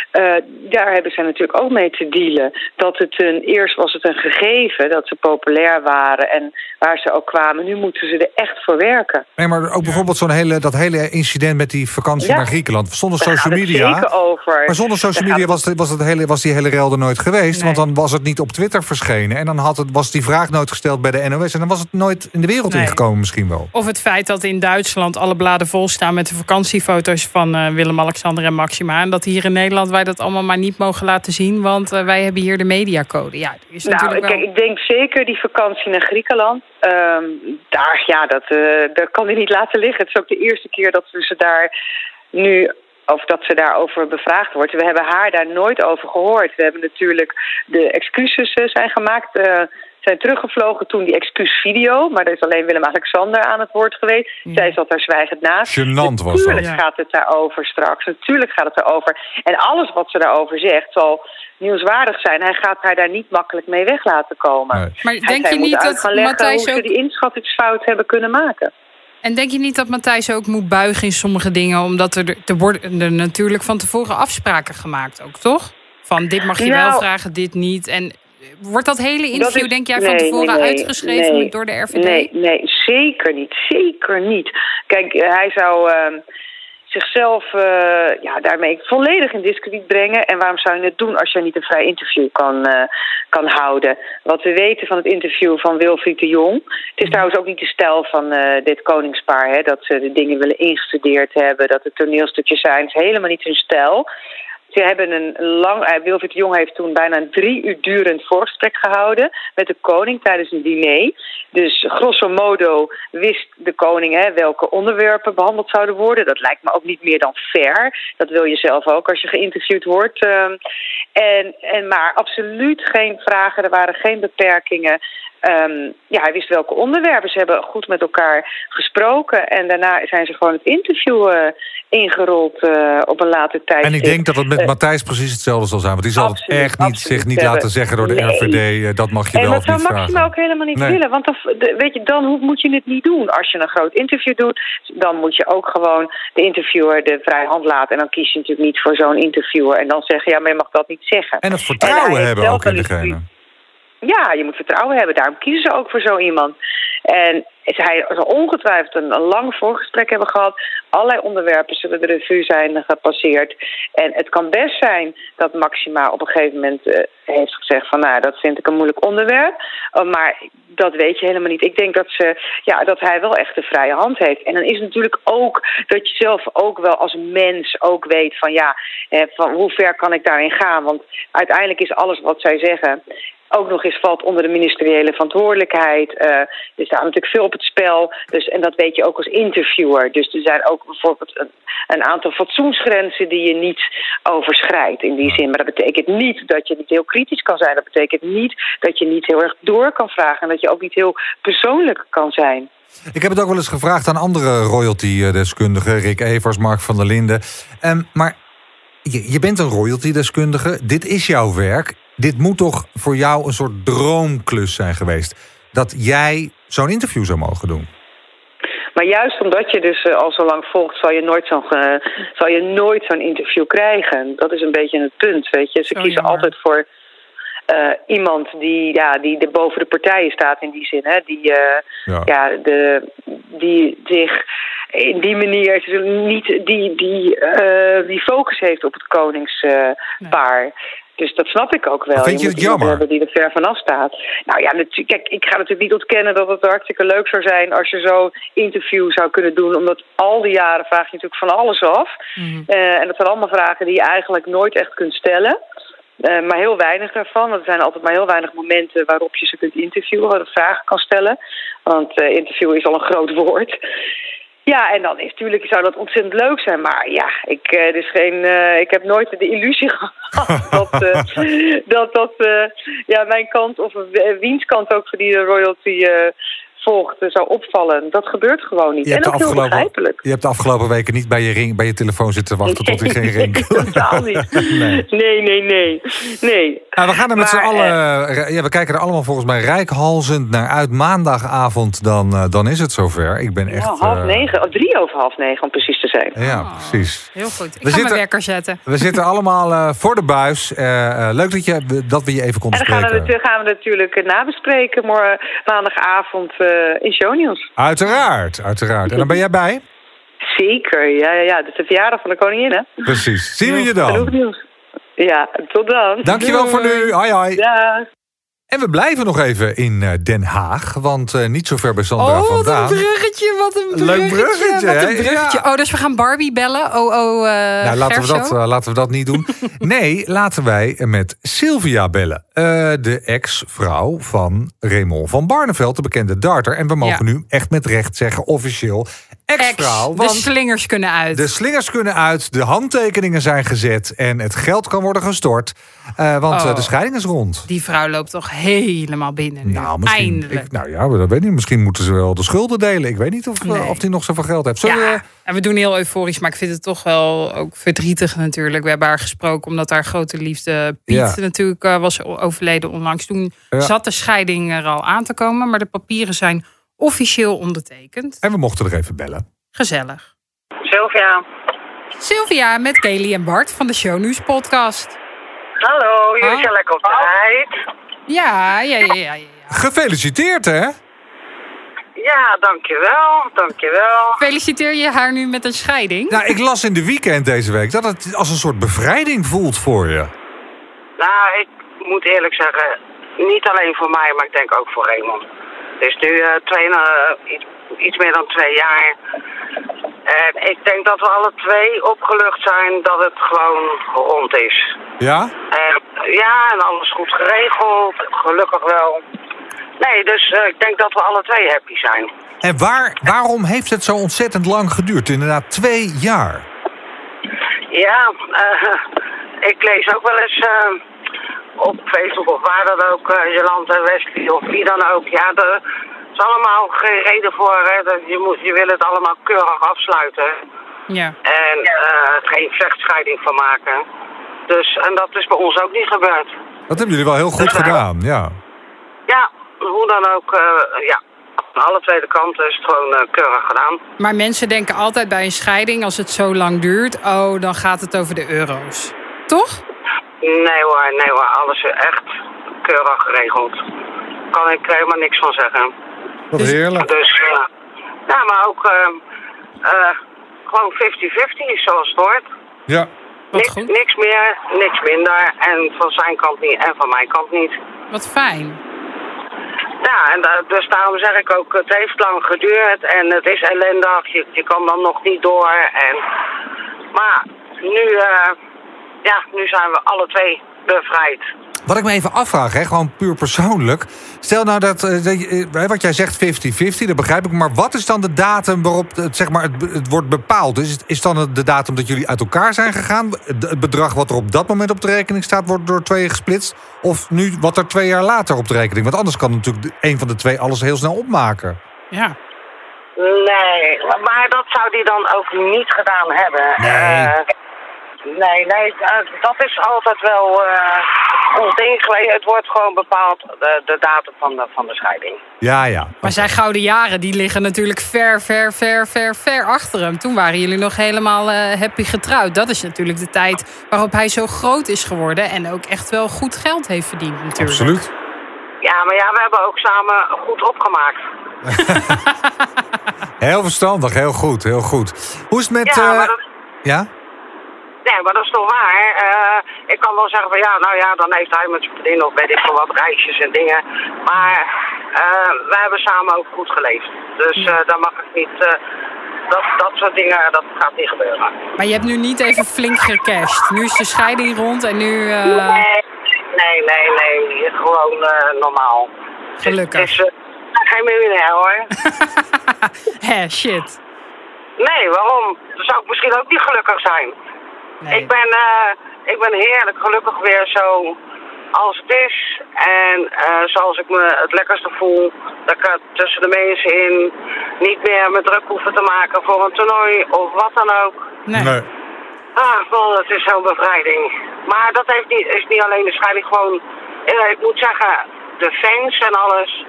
Speaker 3: daar hebben zij natuurlijk ook mee te dealen. Dat het een, eerst was het een gegeven dat ze populair waren... en waar ze ook kwamen. Nu moeten ze er echt voor werken.
Speaker 1: Nee, maar ook bijvoorbeeld zo'n hele, dat hele incident met die vakantie naar Griekenland. Zonder social media media.
Speaker 3: Over.
Speaker 1: Maar zonder social media was, was, het hele, was die hele rel er nooit geweest. Nee. Want dan was het niet op Twitter verschenen. En dan had het, was die vraag nooit gesteld bij de NOS. En dan was het nooit in de wereld nee. ingekomen misschien wel.
Speaker 2: Of het feit dat in Duitsland alle bladen vol staan... met de vakantiefoto's van uh, Willem-Alexander en Maxima. En dat hier in Nederland wij dat allemaal maar niet mogen laten zien. Want uh, wij hebben hier de mediacode. Ja, is
Speaker 3: nou,
Speaker 2: natuurlijk
Speaker 3: kijk,
Speaker 2: wel...
Speaker 3: ik denk zeker die vakantie naar Griekenland. Um, daar, ja, dat, uh, dat kan hij niet laten liggen. Het is ook de eerste keer dat we ze daar nu of dat ze daarover bevraagd wordt. We hebben haar daar nooit over gehoord. We hebben natuurlijk de excuses zijn gemaakt. Uh, zijn teruggevlogen toen die excuusvideo. Maar er is alleen Willem-Alexander aan het woord geweest. Ja. Zij zat daar zwijgend naast.
Speaker 1: Gênant was
Speaker 3: Natuurlijk
Speaker 1: dat.
Speaker 3: gaat het daarover straks. Natuurlijk gaat het daarover. En alles wat ze daarover zegt zal nieuwswaardig zijn. Hij gaat haar daar niet makkelijk mee weg laten komen.
Speaker 2: Nee. Maar denk je niet dat Matthijs
Speaker 3: ook...
Speaker 2: ook...
Speaker 3: die inschattingsfout hebben kunnen maken?
Speaker 2: En denk je niet dat Matthijs ook moet buigen in sommige dingen? Omdat er, er worden er natuurlijk van tevoren afspraken gemaakt ook, toch? Van dit mag je nou, wel vragen, dit niet. En wordt dat hele interview,
Speaker 3: Dat
Speaker 2: denk jij, van tevoren
Speaker 3: nee, nee,
Speaker 2: uitgeschreven door de RVD?
Speaker 3: Nee, nee, zeker niet. Zeker niet. Kijk, eh, hij zou ehm, zichzelf eh, ja, daarmee volledig in discrediet brengen. En waarom zou je het doen als je niet een vrij interview kan, eh, kan houden? Wat we weten van het interview van Wilfried de Jong. Het is trouwens ook niet de stijl van dit koningspaar. Hè, dat ze de dingen willen ingestudeerd hebben. Dat het toneelstukjes zijn. Het is helemaal niet hun stijl. Ze hebben een lang. eh, Wilfried Jong heeft toen bijna een drie uur durend voorgesprek gehouden met de koning tijdens een diner. Dus grosso modo wist de koning hè, welke onderwerpen behandeld zouden worden. Dat lijkt me ook niet meer dan fair. Dat wil je zelf ook als je geïnterviewd wordt. Ehm, en, en maar absoluut geen vragen. Er waren geen beperkingen. Ehm, ja, hij wist welke onderwerpen. Ze hebben goed met elkaar gesproken. En daarna zijn ze gewoon het interview eh, ingerold eh, op een later tijd.
Speaker 1: En ik denk dat het met
Speaker 3: Eh,
Speaker 1: Matthijs precies hetzelfde zal zijn. Want die zal het
Speaker 3: absoluut,
Speaker 1: echt niet,
Speaker 3: absoluut
Speaker 1: zich niet
Speaker 3: hebben.
Speaker 1: laten zeggen door de
Speaker 3: Nee.
Speaker 1: RVD. Dat mag je
Speaker 3: En
Speaker 1: wel
Speaker 3: dat
Speaker 1: of
Speaker 3: zou
Speaker 1: niet
Speaker 3: Maxima
Speaker 1: vragen.
Speaker 3: ook helemaal niet
Speaker 1: Nee.
Speaker 3: willen. Want dan, weet je, dan hoe- moet je het niet doen. Als je een groot interview doet, dan moet je ook gewoon de interviewer de vrije hand laten. En dan kies je natuurlijk niet voor zo'n interviewer. En dan zeggen, ja, maar je mag dat niet zeggen.
Speaker 1: En het
Speaker 3: En
Speaker 1: vertrouwen hebben ook in degene.
Speaker 3: Ja, je moet vertrouwen hebben. Daarom kiezen ze ook voor zo iemand. En hij zal ongetwijfeld een, een lang voorgesprek hebben gehad. Allerlei onderwerpen zullen de revue zijn gepasseerd. En het kan best zijn dat Maxima op een gegeven moment eh, heeft gezegd van... nou, dat vind ik een moeilijk onderwerp. Oh, maar dat weet je helemaal niet. Ik denk dat, ze, ja, dat hij wel echt de vrije hand heeft. En dan is het natuurlijk ook dat je zelf ook wel als mens ook weet van... ja, eh, van hoe ver kan ik daarin gaan? Want uiteindelijk is alles wat zij zeggen ook nog eens valt onder de ministeriële verantwoordelijkheid. Eh, er staat natuurlijk veel op het spel. Dus, en dat weet je ook als interviewer. Dus er zijn ook bijvoorbeeld een, een aantal fatsoensgrenzen die je niet overschrijdt in die zin. Maar dat betekent niet dat je niet heel kritisch kan zijn. Dat betekent niet dat je niet heel erg door kan vragen. En dat je ook niet heel persoonlijk kan zijn.
Speaker 1: Ik heb het ook wel eens gevraagd aan andere royalty-deskundigen. Rick Evers, Mark van der Linden. Ehm, maar je, je bent een royalty-deskundige. Dit is jouw werk. Dit moet toch voor jou een soort droomklus zijn geweest. Dat jij zo'n interview zou mogen doen.
Speaker 3: Maar juist omdat je dus eh, al zo lang volgt, zal je nooit zo'n eh, zal je nooit zo'n interview krijgen. Dat is een beetje het punt, weet je. Ze
Speaker 2: Zo
Speaker 3: kiezen
Speaker 2: jammer.
Speaker 3: altijd voor eh, iemand die, ja, die de boven de partijen staat in die zin. Hè? Die, eh,
Speaker 1: Ja.
Speaker 3: ja, de, die zich in die manier niet die, die, eh, die focus heeft op het koningspaar. Dus dat snap ik ook wel.
Speaker 1: Vind je het jammer?
Speaker 3: hebben die er ver vanaf staat. Nou ja, kijk, ik ga natuurlijk niet ontkennen dat het hartstikke leuk zou zijn als je zo'n interview zou kunnen doen. Omdat al die jaren vraag je natuurlijk van alles af.
Speaker 2: Mhm.
Speaker 3: Eh, en dat zijn allemaal vragen die je eigenlijk nooit echt kunt stellen. Eh, maar heel weinig daarvan. Want er zijn altijd maar heel weinig momenten waarop je ze kunt interviewen, waar je vragen kan stellen. Want eh interview is al een groot woord. Ja, en dan is natuurlijk zou dat ontzettend leuk zijn. Maar ja, ik, eh, er is geen, eh, ik heb nooit de illusie gehad dat eh, dat, dat ja, mijn kant of wiens kant ook voor die royalty volgt eh, zou opvallen. Dat gebeurt gewoon niet.
Speaker 1: Je hebt,
Speaker 3: en
Speaker 1: de
Speaker 3: ook heel begrijpelijk.
Speaker 1: je hebt de afgelopen weken niet bij je, ring, bij je telefoon zitten wachten tot hij geen ring.
Speaker 3: Totaal niet.
Speaker 1: Nee.
Speaker 3: Nee, nee, nee. nee.
Speaker 1: Nou, we gaan er met z'n allen. eh, ja, we kijken er allemaal volgens mij rijkhalzend naar uit. Maandagavond, dan, eh, dan is het zover. Ik ben echt.
Speaker 3: Ja, half negen, of drie over half negen om precies te zijn.
Speaker 1: Ja,
Speaker 2: Oh,
Speaker 1: precies.
Speaker 2: Heel goed. Ik
Speaker 1: We
Speaker 2: ga
Speaker 1: zitten-
Speaker 2: mijn wekker zetten.
Speaker 1: We zitten allemaal eh, voor de buis. Eh, eh, leuk dat, je, dat we je even
Speaker 3: En
Speaker 1: konden
Speaker 3: dan gaan we,
Speaker 1: spreken.
Speaker 3: gaan we natuurlijk nabespreken morgen maandagavond eh, in Shownieuws.
Speaker 1: Uiteraard, uiteraard. En dan ben jij bij?
Speaker 3: Zeker, ja, ja, ja. Dat is de verjaardag van de koningin, hè?
Speaker 1: Precies. Zien we je
Speaker 3: Genoeg
Speaker 1: dan.
Speaker 3: nieuws. Ja, tot dan.
Speaker 1: Dankjewel voor nu. Hoi, hoi.
Speaker 3: Ja.
Speaker 1: En we blijven nog even in eh, Den Haag. Want eh, niet zo ver bij Sandra
Speaker 2: Oh, wat een
Speaker 1: vandaan.
Speaker 2: bruggetje, wat een
Speaker 1: Leuk
Speaker 2: bruggetje.
Speaker 1: bruggetje,
Speaker 2: wat een bruggetje.
Speaker 1: Ja.
Speaker 2: Oh, dus we gaan Barbie bellen. Oh, oh, eh
Speaker 1: Nou, laten we, dat, laten we dat niet doen. Nee, laten wij met Sylvia bellen. De ex-vrouw van Raymond van Barneveld, de bekende darter. En we mogen
Speaker 2: Ja.
Speaker 1: nu echt met recht zeggen, officieel ex-vrouw.
Speaker 2: de
Speaker 1: want
Speaker 2: slingers kunnen uit.
Speaker 1: de slingers kunnen uit, de handtekeningen zijn gezet... en het geld kan worden gestort. Eh, want eh,
Speaker 2: Oh.
Speaker 1: de scheiding is rond.
Speaker 2: Die vrouw loopt toch helemaal binnen nu.
Speaker 1: Nou,
Speaker 2: Eindelijk.
Speaker 1: ik, nou ja, dat weet niet. Misschien moeten ze wel de schulden delen. Ik weet niet of, eh,
Speaker 2: Nee.
Speaker 1: of die nog zoveel geld heeft. Zullen
Speaker 2: ja,
Speaker 1: we-
Speaker 2: en we doen heel euforisch, maar ik vind het toch wel ook verdrietig natuurlijk. We hebben haar gesproken omdat haar grote liefde Piet
Speaker 1: Ja.
Speaker 2: natuurlijk was overleden onlangs. Toen
Speaker 1: Ja.
Speaker 2: zat de scheiding er al aan te komen, maar de papieren zijn officieel ondertekend.
Speaker 1: En we mochten er even bellen.
Speaker 2: Gezellig.
Speaker 3: Sylvia.
Speaker 2: Sylvia met Kelly en Bart van de Shownieuws podcast.
Speaker 4: Hallo, jullie zijn lekker op tijd.
Speaker 2: Ja, ja, ja, ja. ja.
Speaker 1: Gefeliciteerd, hè?
Speaker 4: Ja, dankjewel, dankjewel.
Speaker 2: Feliciteer je haar nu met een scheiding?
Speaker 1: Nou, ik las in de weekend deze week dat het als een soort bevrijding voelt voor je.
Speaker 4: Nou, ik moet eerlijk zeggen, niet alleen voor mij, maar ik denk ook voor Raymond. Het is nu eh, twee, eh, iets, iets meer dan twee jaar. En ik denk dat we alle twee opgelucht zijn dat het gewoon rond is.
Speaker 1: Ja?
Speaker 4: En, ja, en alles goed geregeld, gelukkig wel. Nee, dus eh, ik denk dat we alle twee happy zijn.
Speaker 1: En waar, waarom heeft het zo ontzettend lang geduurd? Inderdaad, twee jaar.
Speaker 4: Ja, ik lees ook wel eens op Facebook of waar dan ook, eh Jolanda Wesley of wie dan ook. Ja, er is allemaal geen reden voor. Hè. Dat Je, moet, je wil het allemaal keurig afsluiten.
Speaker 2: Ja.
Speaker 4: En eh, geen vechtscheiding van maken. Dus, en dat is bij ons ook niet gebeurd.
Speaker 1: Dat hebben jullie wel heel goed gedaan, ja.
Speaker 4: Ja, hoe dan ook, eh, ja. Aan alle tweede kanten is het gewoon keurig gedaan.
Speaker 2: Maar mensen denken altijd bij een scheiding, als het zo lang duurt, oh, dan gaat het over de euro's. Toch?
Speaker 4: Nee hoor, nee hoor, alles is echt keurig geregeld. Kan ik helemaal niks van zeggen.
Speaker 1: Wat
Speaker 2: Dus-
Speaker 1: heerlijk.
Speaker 4: Dus, eh, ja, maar ook eh, eh, gewoon 50-50 zoals het hoort.
Speaker 1: Ja.
Speaker 2: Wat
Speaker 4: Niks,
Speaker 2: goed.
Speaker 4: niks meer, niks minder. En van zijn kant niet en van mijn kant niet.
Speaker 2: Wat fijn.
Speaker 4: Ja, en da- dus daarom zeg ik ook, het heeft lang geduurd en het is ellendig. Je, je kan dan nog niet door. En, maar nu, eh, ja, nu zijn we alle twee bevrijd.
Speaker 1: Wat ik me even afvraag, hè, gewoon puur persoonlijk. Stel nou dat, eh, dat je- eh, wat jij zegt 50-50, dat begrijp ik. Maar wat is dan de datum waarop het, zeg maar, het, wordt bepaald? Is, het, is dan de datum dat jullie uit elkaar zijn gegaan? Het, bedrag wat er op dat moment op de rekening staat, wordt door tweeën gesplitst? Of nu wat er twee jaar later op de rekening? Want anders kan natuurlijk de- een van de twee alles heel snel opmaken.
Speaker 2: Ja.
Speaker 4: Nee, maar dat zou die dan ook niet gedaan hebben.
Speaker 1: Nee.
Speaker 4: Eh, nee, nee, eh, dat is altijd wel eh ons ding geweest. Het wordt gewoon bepaald, de, de datum van de, van de scheiding.
Speaker 1: Ja, ja.
Speaker 2: Maar zijn gouden jaren, die liggen natuurlijk ver, ver, ver, ver, ver achter hem. Toen waren jullie nog helemaal eh, happy getrouwd. Dat is natuurlijk de tijd waarop hij zo groot is geworden... en ook echt wel goed geld heeft verdiend natuurlijk.
Speaker 1: Absoluut.
Speaker 4: Ja, maar ja, we hebben ook samen goed opgemaakt.
Speaker 1: Heel verstandig, heel goed, heel goed. Hoe is het met...
Speaker 4: Ja,
Speaker 1: eh,
Speaker 4: dat,
Speaker 1: ja?
Speaker 4: Nee, maar dat is toch waar. Eh, ik kan wel zeggen van ja, nou ja, dan heeft hij met zijn vriendin of weet ik veel wat reisjes en dingen. Maar eh wij hebben samen ook goed geleefd. Dus eh dan mag ik niet... dat, dat soort dingen, dat gaat niet gebeuren.
Speaker 2: Maar je hebt nu niet even flink gecashed. Nu is de scheiding rond en nu...
Speaker 4: Nee, nee, nee, nee. Gewoon normaal.
Speaker 2: Gelukkig.
Speaker 4: Is eh, geen miljonair hoor.
Speaker 2: Hè, shit.
Speaker 4: Nee, waarom? Dan zou ik misschien ook niet gelukkig zijn.
Speaker 2: Nee.
Speaker 4: Ik, ben, eh, ik ben heerlijk gelukkig weer zo als het is. En eh, zoals ik me het lekkerste voel. Dat ik er tussen de mensen in niet meer me druk hoeven te maken voor een toernooi of wat dan ook.
Speaker 2: Nee.
Speaker 4: Ah, wel, het is zo'n bevrijding. Maar dat heeft niet, is niet alleen de scheiding, gewoon... eh, ik moet zeggen, de fans en alles,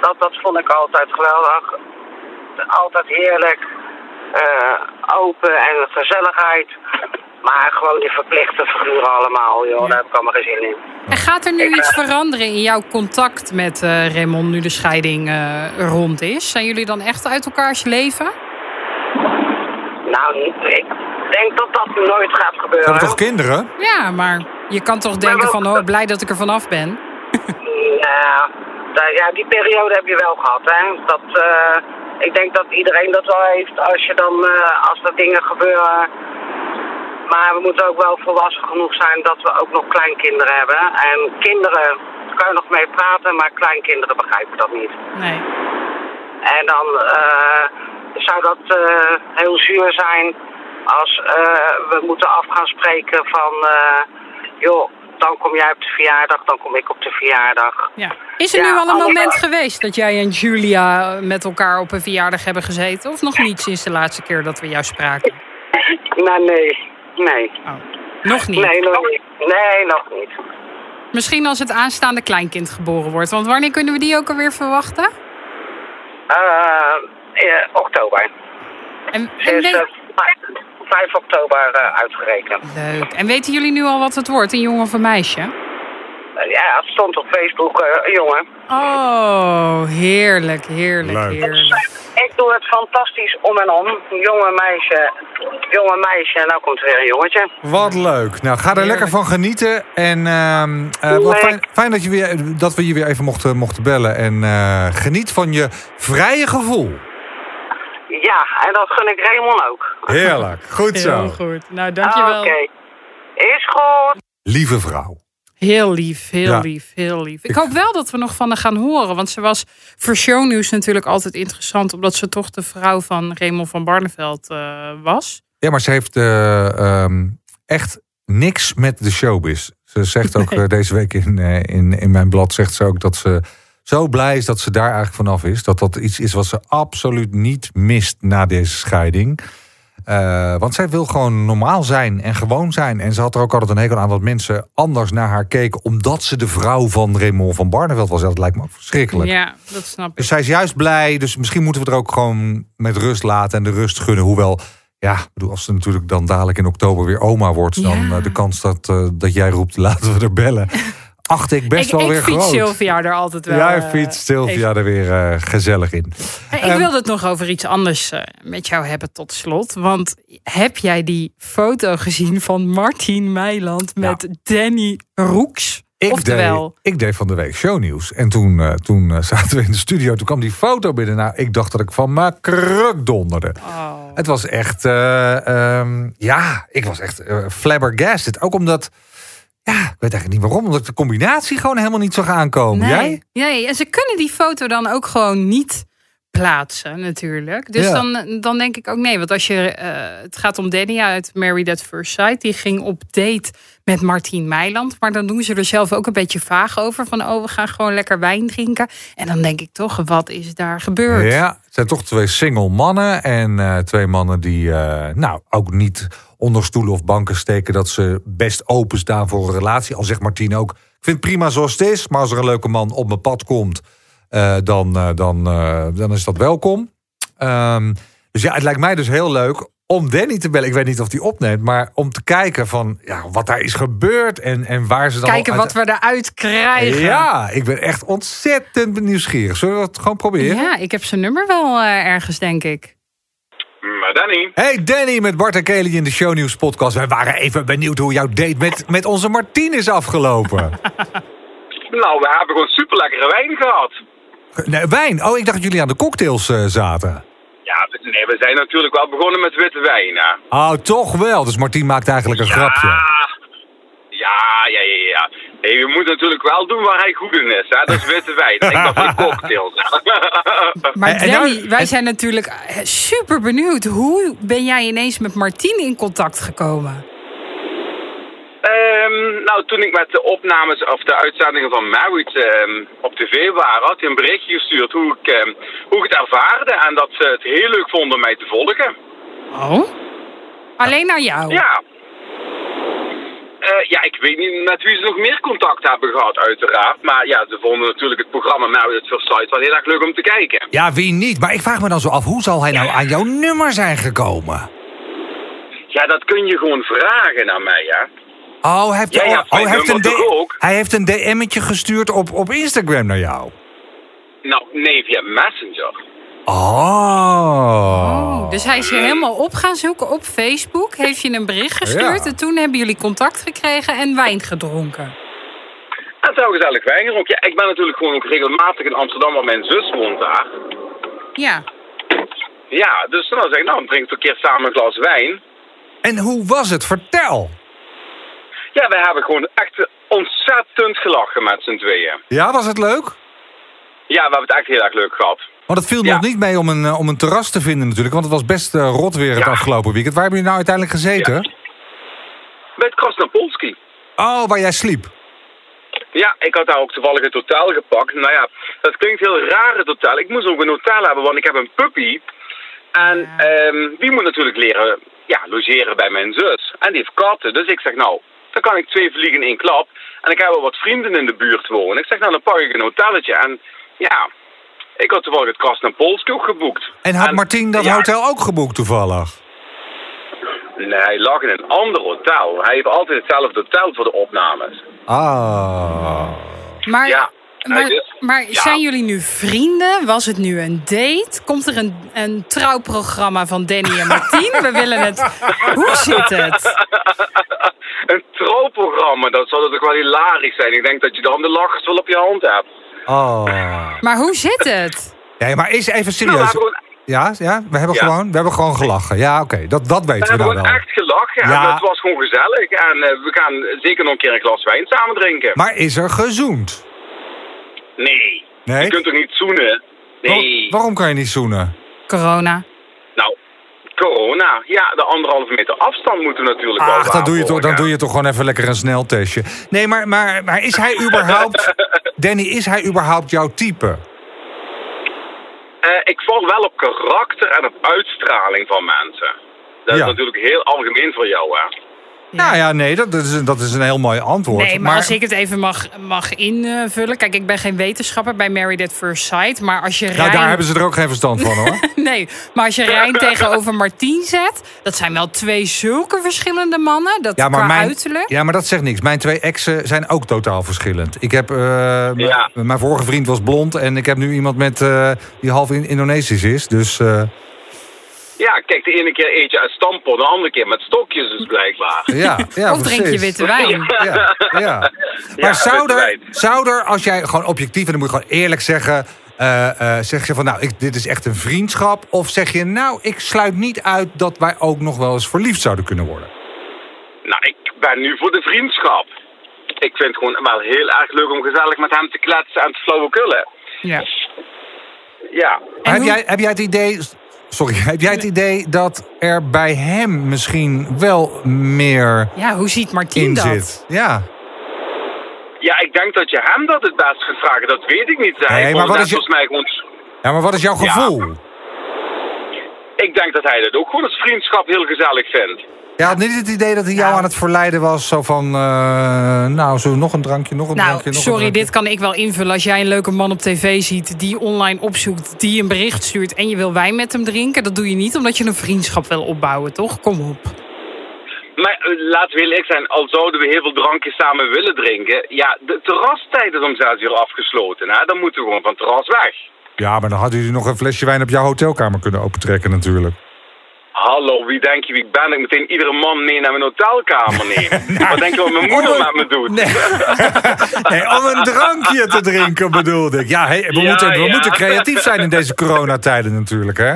Speaker 4: dat, dat vond ik altijd geweldig. Altijd heerlijk. Eh, open en gezelligheid. Maar gewoon die verplichte figuren allemaal, joh, daar heb ik allemaal geen zin in.
Speaker 2: En gaat er nu iets veranderen in jouw contact met eh Raymond nu de scheiding eh, rond is? Zijn jullie dan echt uit elkaars leven?
Speaker 4: Nou, ik denk dat dat nooit gaat
Speaker 1: Ze
Speaker 4: gebeuren.
Speaker 1: hebben toch kinderen?
Speaker 2: Ja, maar je kan toch denken van, oh, blij dat ik er vanaf ben.
Speaker 4: Ja, ja, die periode heb je wel gehad, hè. Dat, eh, ik denk dat iedereen dat wel heeft als je dan, eh, als er dingen gebeuren. Maar we moeten ook wel volwassen genoeg zijn dat we ook nog kleinkinderen hebben. En kinderen kan je nog mee praten, maar kleinkinderen begrijpen dat niet.
Speaker 2: Nee.
Speaker 4: En dan eh, zou dat eh, heel zuur zijn als eh, we moeten af gaan spreken van... joh, dan kom jij op de verjaardag, dan kom ik op de verjaardag.
Speaker 2: Ja. Is er
Speaker 4: Ja,
Speaker 2: nu al een moment geweest dat jij en Julia met elkaar op een verjaardag hebben gezeten? Of nog niet sinds de laatste keer dat we jou spraken?
Speaker 4: Nou, nee. Nee.
Speaker 2: Oh, nog niet.
Speaker 4: Nee, nog niet. Nee, nog niet.
Speaker 2: Misschien als het aanstaande kleinkind geboren wordt. Want wanneer kunnen we die ook alweer verwachten?
Speaker 4: Eh, eh, oktober.
Speaker 2: En, en
Speaker 4: Sinds
Speaker 2: weet-
Speaker 4: eh, 5 oktober eh, uitgerekend.
Speaker 2: Leuk. En weten jullie nu al wat het wordt, een jongen of een meisje?
Speaker 4: ja, het stond op Facebook, eh, jongen.
Speaker 2: Oh, heerlijk, heerlijk,
Speaker 1: Leuk.
Speaker 2: heerlijk.
Speaker 4: Ik doe het fantastisch om en om. Jonge meisje, jonge meisje, en nou komt er weer een jongetje.
Speaker 1: Wat leuk. Nou, ga er lekker van genieten. En ehm, eh, wat fijn, fijn dat, je weer, dat we je weer even mochten, mochten bellen. En eh, geniet van je vrije gevoel.
Speaker 4: Ja, en dat gun ik Raymond ook.
Speaker 1: Heerlijk. Goed zo.
Speaker 2: Heel goed. Nou, dankjewel.
Speaker 4: Oké. Is goed.
Speaker 1: Lieve vrouw.
Speaker 2: Heel lief, heel
Speaker 1: Ja.
Speaker 2: lief, heel lief. Ik hoop wel dat we nog van haar gaan horen. Want ze was voor shownieuws natuurlijk altijd interessant. Omdat ze toch de vrouw van Raymond van Barneveld eh, was.
Speaker 1: Ja, maar ze heeft eh, ehm, echt niks met de showbiz. Ze zegt ook
Speaker 2: Nee.
Speaker 1: eh, deze week in, eh, in, in mijn blad zegt ze ook dat ze zo blij is dat ze daar eigenlijk vanaf is. Dat dat iets is wat ze absoluut niet mist na deze scheiding. Eh, want zij wil gewoon normaal zijn en gewoon zijn. En ze had er ook altijd een hekel aan dat mensen anders naar haar keken. omdat ze de vrouw van Raymond van Barneveld was. Dat lijkt me ook verschrikkelijk.
Speaker 2: Ja, dat snap ik.
Speaker 1: Dus zij is juist blij. Dus misschien moeten we er ook gewoon met rust laten en de rust gunnen. Hoewel, ja, bedoel, als ze natuurlijk dan dadelijk in oktober weer oma wordt, dan
Speaker 2: Ja.
Speaker 1: eh, de kans dat, eh, dat jij roept, laten we er bellen. Acht ik best
Speaker 2: ik
Speaker 1: wel
Speaker 2: ik
Speaker 1: weer
Speaker 2: fiets
Speaker 1: groot.
Speaker 2: Sylvia er altijd wel.
Speaker 1: Jij
Speaker 2: eh,
Speaker 1: fietst Sylvia
Speaker 2: even-
Speaker 1: er weer eh, gezellig in.
Speaker 2: Hey, ik
Speaker 1: Ehm,
Speaker 2: wilde het nog over iets anders eh, met jou hebben tot slot. Want heb jij die foto gezien van Martin Meiland met Danny Roeks?
Speaker 1: Ik
Speaker 2: Oftewel,
Speaker 1: deed, ik deed van de week shownieuws. En toen, eh, toen eh, zaten we in de studio. Toen kwam die foto binnen. Nou, ik dacht dat ik van mijn kruk donderde.
Speaker 2: oh,
Speaker 1: Het was echt, eh, ehm, ja, ik was echt eh, flabbergasted. Ook omdat, ja, ik weet eigenlijk niet waarom. Omdat ik de combinatie gewoon helemaal niet zag aankomen.
Speaker 2: nee,
Speaker 1: Jij?
Speaker 2: nee, en ze kunnen die foto dan ook gewoon niet plaatsen natuurlijk. Dus
Speaker 1: Ja.
Speaker 2: dan, dan denk ik ook nee. Want als je, eh, het gaat om Danny uit Married at First Sight. Die ging op date met Martien Meiland. Maar dan doen ze er zelf ook een beetje vaag over. Van oh, we gaan gewoon lekker wijn drinken. En dan denk ik toch, wat is daar gebeurd?
Speaker 1: Ja, het zijn toch twee single mannen. En eh, twee mannen die, eh, nou, ook niet onder stoelen of banken steken. Dat ze best openstaan voor een relatie. Al zegt Martien ook, ik vind het prima zoals het is. Maar als er een leuke man op mijn pad komt, eh, dan, eh, dan, eh, dan is dat welkom. Ehm, dus ja, het lijkt mij dus heel leuk om Danny te bellen. Ik weet niet of die opneemt, maar om te kijken van ja, wat daar is gebeurd en, en waar ze dan.
Speaker 2: Kijken wat we eruit krijgen.
Speaker 1: Ja, ik ben echt ontzettend nieuwsgierig. Zullen we het gewoon proberen?
Speaker 2: Ja, ik heb zijn nummer wel ergens, denk ik.
Speaker 5: Maar Danny,
Speaker 1: Hey Danny met Bart en Kelly in de Shownieuws podcast. Wij waren even benieuwd hoe jouw date met, met onze Martien is afgelopen.
Speaker 5: nou, we hebben gewoon super lekkere wijn gehad.
Speaker 1: nee, wijn. Oh, ik dacht dat jullie aan de cocktails eh, zaten.
Speaker 5: Ja, nee, we zijn natuurlijk wel begonnen met witte wijn, hè.
Speaker 1: Oh, toch wel. Dus Martien maakt eigenlijk een grapje.
Speaker 5: Ja, ja, ja, ja. Nee, we moeten natuurlijk wel doen waar hij goed in is, hè. Dat is witte wijn. Ik dacht van de cocktails.
Speaker 2: Maar Danny,
Speaker 1: nou-
Speaker 2: wij zijn natuurlijk eh, super benieuwd. Hoe ben jij ineens met Martien in contact gekomen?
Speaker 5: Ehm, nou, toen ik met de opnames of de uitzendingen van Married ehm, op tv waren, had hij een berichtje gestuurd hoe ik, ehm, hoe ik het ervaarde. En dat ze het heel leuk vonden om mij te volgen.
Speaker 2: Oh? Alleen naar jou?
Speaker 5: Ja. Eh, ja, ik weet niet met wie ze nog meer contact hebben gehad, uiteraard. Maar ja, ze vonden natuurlijk het programma Married at First Sight wel heel erg leuk om te kijken.
Speaker 1: Ja, wie niet? Maar ik vraag me dan zo af, hoe zal hij nou aan jouw nummer zijn gekomen?
Speaker 5: Ja, dat kun je gewoon vragen aan mij, hè.
Speaker 1: Oh, hij heeft,
Speaker 5: Jij
Speaker 1: oh,
Speaker 5: mijn
Speaker 1: hij heeft een, D- hij heeft een DM'tje gestuurd op, op Instagram naar jou.
Speaker 5: Nou, nee, via Messenger.
Speaker 1: Oh.
Speaker 2: Dus hij is je helemaal op gaan zoeken op Facebook. Heeft je een bericht gestuurd.
Speaker 1: Ja.
Speaker 2: En toen hebben jullie contact gekregen en wijn gedronken.
Speaker 5: En zo gezellig wijn gedronken. Ja, ik ben natuurlijk gewoon ook regelmatig in Amsterdam, want mijn zus woont daar.
Speaker 2: Ja.
Speaker 5: Ja, dus dan zeg ik, nou, dan drink ik een keer samen een glas wijn.
Speaker 1: En hoe was het? Vertel.
Speaker 5: Ja, wij hebben gewoon echt ontzettend gelachen met z'n tweeën.
Speaker 1: Ja, was het leuk?
Speaker 5: Ja, we hebben het echt heel erg leuk gehad.
Speaker 1: Want het viel
Speaker 5: Ja.
Speaker 1: nog niet mee om een, eh, om een terras te vinden natuurlijk. Want het was best eh, rot weer het
Speaker 5: Ja.
Speaker 1: afgelopen weekend. Waar hebben jullie nou uiteindelijk gezeten?
Speaker 5: Bij het Krasnapolski.
Speaker 1: Oh, waar jij sliep.
Speaker 5: Ja, ik had daar ook toevallig het hotel gepakt. Nou ja, dat klinkt heel raar het hotel. Ik moest ook een hotel hebben, want ik heb een puppy. En
Speaker 2: Ja.
Speaker 5: ehm, die moet natuurlijk leren ja, logeren bij mijn zus. En die heeft katten. Dus ik zeg, nou, dan kan ik twee vliegen in één klap. En ik heb wel wat vrienden in de buurt wonen. Ik zeg, nou, dan pak ik een hotelletje. En ja, ik had toevallig het Krasnapolski ook geboekt.
Speaker 1: En had Martien dat
Speaker 5: ja,
Speaker 1: hotel ook geboekt toevallig?
Speaker 5: Nee, hij lag in een ander hotel. Hij heeft altijd hetzelfde hotel voor de opnames.
Speaker 1: Ah.
Speaker 2: Maar,
Speaker 5: Ja,
Speaker 2: maar,
Speaker 5: ja.
Speaker 2: zijn jullie nu vrienden? Was het nu een date? Komt er een, een trouwprogramma van Danny en Martien? We willen het. Hoe zit het?
Speaker 5: een trouwprogramma, dat zou toch wel hilarisch zijn. Ik denk dat je dan de lachers wel op je hand hebt.
Speaker 1: Oh.
Speaker 2: Maar hoe zit het?
Speaker 1: Nee, maar is even
Speaker 5: Nou, we
Speaker 1: serieus.
Speaker 5: hebben
Speaker 1: Ja, ja we, hebben
Speaker 5: Ja.
Speaker 1: Gewoon, we hebben gewoon gelachen. Ja, oké. Dat, dat
Speaker 5: we
Speaker 1: weten we
Speaker 5: hebben
Speaker 1: nou wel.
Speaker 5: echt gelachen
Speaker 1: Ja.
Speaker 5: het was gewoon gezellig. En eh, we gaan zeker nog een keer een glas wijn samen drinken.
Speaker 1: Maar is er gezoend?
Speaker 5: Nee,
Speaker 1: Nee?
Speaker 5: je kunt toch niet zoenen? Nee.
Speaker 1: Wa- waarom kan je niet zoenen?
Speaker 2: Corona.
Speaker 5: Nou, corona. Ja, de anderhalve meter afstand moeten we natuurlijk wel
Speaker 1: Ach, dan doe, je toch, dan doe je toch gewoon even lekker een sneltestje. Nee, maar, maar, maar is hij überhaupt... Danny, is hij überhaupt jouw type?
Speaker 5: Eh, ik val wel op karakter en op uitstraling van mensen. Dat
Speaker 1: Ja.
Speaker 5: is natuurlijk heel algemeen voor jou, hè?
Speaker 1: Nou ja, nee, dat, dat, is, een- dat is een heel mooi antwoord.
Speaker 2: Nee, maar, als ik het even mag, mag invullen. Kijk, ik ben geen wetenschapper bij Married at First Sight. Maar als je Rijn...
Speaker 1: daar hebben ze er ook geen verstand van, hoor.
Speaker 2: Nee, maar als je Rijn tegenover Martien zet... dat zijn wel twee zulke verschillende mannen. Dat
Speaker 1: Ja, maar,
Speaker 2: qua
Speaker 1: mijn,
Speaker 2: uiterlijk.
Speaker 1: ja, maar dat zegt niks. Mijn twee exen zijn ook totaal verschillend. Ik heb, eh,
Speaker 5: Ja.
Speaker 1: Mijn vorige vriend was blond en ik heb nu iemand met, eh, die half in Indonesisch is. Dus eh,
Speaker 5: Ja, kijk, de ene keer eet je uit stamppot, de andere keer met stokjes dus blijkbaar.
Speaker 1: ja, ja,
Speaker 2: of drink je witte wijn.
Speaker 1: Ja, ja. Maar
Speaker 5: Ja,
Speaker 1: zou, er,
Speaker 5: wijn.
Speaker 1: zou er, als jij gewoon objectief, en dan moet je gewoon eerlijk zeggen... eh, eh, zeg je van, nou, ik, dit is echt een vriendschap? Of zeg je, nou, ik sluit niet uit dat wij ook nog wel eens verliefd zouden kunnen worden?
Speaker 5: Nou, ik ben nu voor de vriendschap. Ik vind het gewoon wel heel erg leuk om gezellig met hem te kletsen en te flauwekullen.
Speaker 2: Ja.
Speaker 5: Ja,
Speaker 1: heb, jij, heb jij het idee... Sorry, heb jij het idee dat er bij hem misschien wel meer
Speaker 2: ja, hoe ziet Martien
Speaker 1: in
Speaker 2: dat?
Speaker 1: zit? Ja.
Speaker 5: ja, ik denk dat je hem dat het best gaat vragen. Dat weet ik niet. Hij
Speaker 1: Nee,
Speaker 5: vond
Speaker 1: maar wat
Speaker 5: net
Speaker 1: is je-
Speaker 5: volgens mij gewoon...
Speaker 1: ja, maar wat is jouw
Speaker 5: Ja.
Speaker 1: gevoel?
Speaker 5: Ik denk dat hij dat ook gewoon als vriendschap heel gezellig vindt.
Speaker 1: Je had niet het idee dat hij jou
Speaker 2: Nou.
Speaker 1: aan het verleiden was, zo van, eh, nou, zo nog een drankje, nog een
Speaker 2: Nou,
Speaker 1: drankje, nog een
Speaker 2: sorry,
Speaker 1: drankje.
Speaker 2: dit kan ik wel invullen. Als jij een leuke man op tv ziet die online opzoekt, die een bericht stuurt en je wil wijn met hem drinken, dat doe je niet omdat je een vriendschap wil opbouwen, toch? Kom op.
Speaker 5: Maar eh, laten we eerlijk zijn, al zouden we heel veel drankjes samen willen drinken... Ja, de terrastijd is om zes uur afgesloten. Hè? Dan moeten we gewoon van het terras weg.
Speaker 1: Ja, maar dan hadden jullie nog een flesje wijn op jouw hotelkamer kunnen opentrekken natuurlijk.
Speaker 5: Hallo, wie denk je wie ik ben? Dat ik meteen iedere man mee naar mijn hotelkamer neem. Wat denk je wat mijn moeder
Speaker 1: een-
Speaker 5: met me doet?
Speaker 1: Nee. nee, om een drankje te drinken bedoelde ik. Ja, hey, we,
Speaker 5: Ja,
Speaker 1: moeten, we
Speaker 5: ja.
Speaker 1: moeten creatief zijn in deze coronatijden natuurlijk, hè?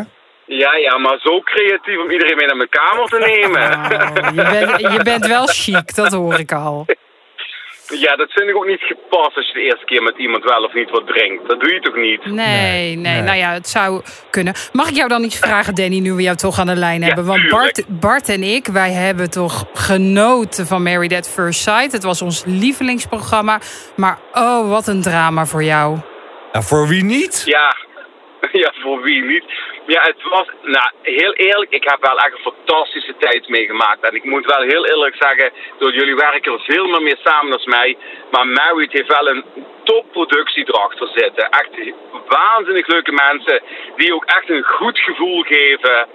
Speaker 5: Ja, ja, maar zo creatief om iedereen mee naar mijn kamer te nemen.
Speaker 2: Oh, je, bent, je bent wel chic, dat hoor ik al.
Speaker 5: Ja, dat vind ik ook niet gepast als je de eerste keer met iemand wel of niet wat drinkt. Dat doe je toch niet?
Speaker 2: Nee,
Speaker 1: Nee,
Speaker 2: nou ja, het zou kunnen. Mag ik jou dan iets vragen, Danny, nu we jou toch aan de lijn
Speaker 5: Ja,
Speaker 2: hebben? Want
Speaker 5: tuurlijk.
Speaker 2: Bart, Bart en ik, wij hebben toch genoten van Married at First Sight. Het was ons lievelingsprogramma. Maar oh, wat een drama voor jou.
Speaker 1: Ja, voor wie niet?
Speaker 5: Ja. ja, voor wie niet? Ja, het was, nou, heel eerlijk, ik heb wel echt een fantastische tijd meegemaakt. En ik moet wel heel eerlijk zeggen, door jullie werken er veel meer mee samen dan mij. Maar Married heeft wel een topproductie erachter zitten. Echt waanzinnig leuke mensen, die ook echt een goed gevoel geven.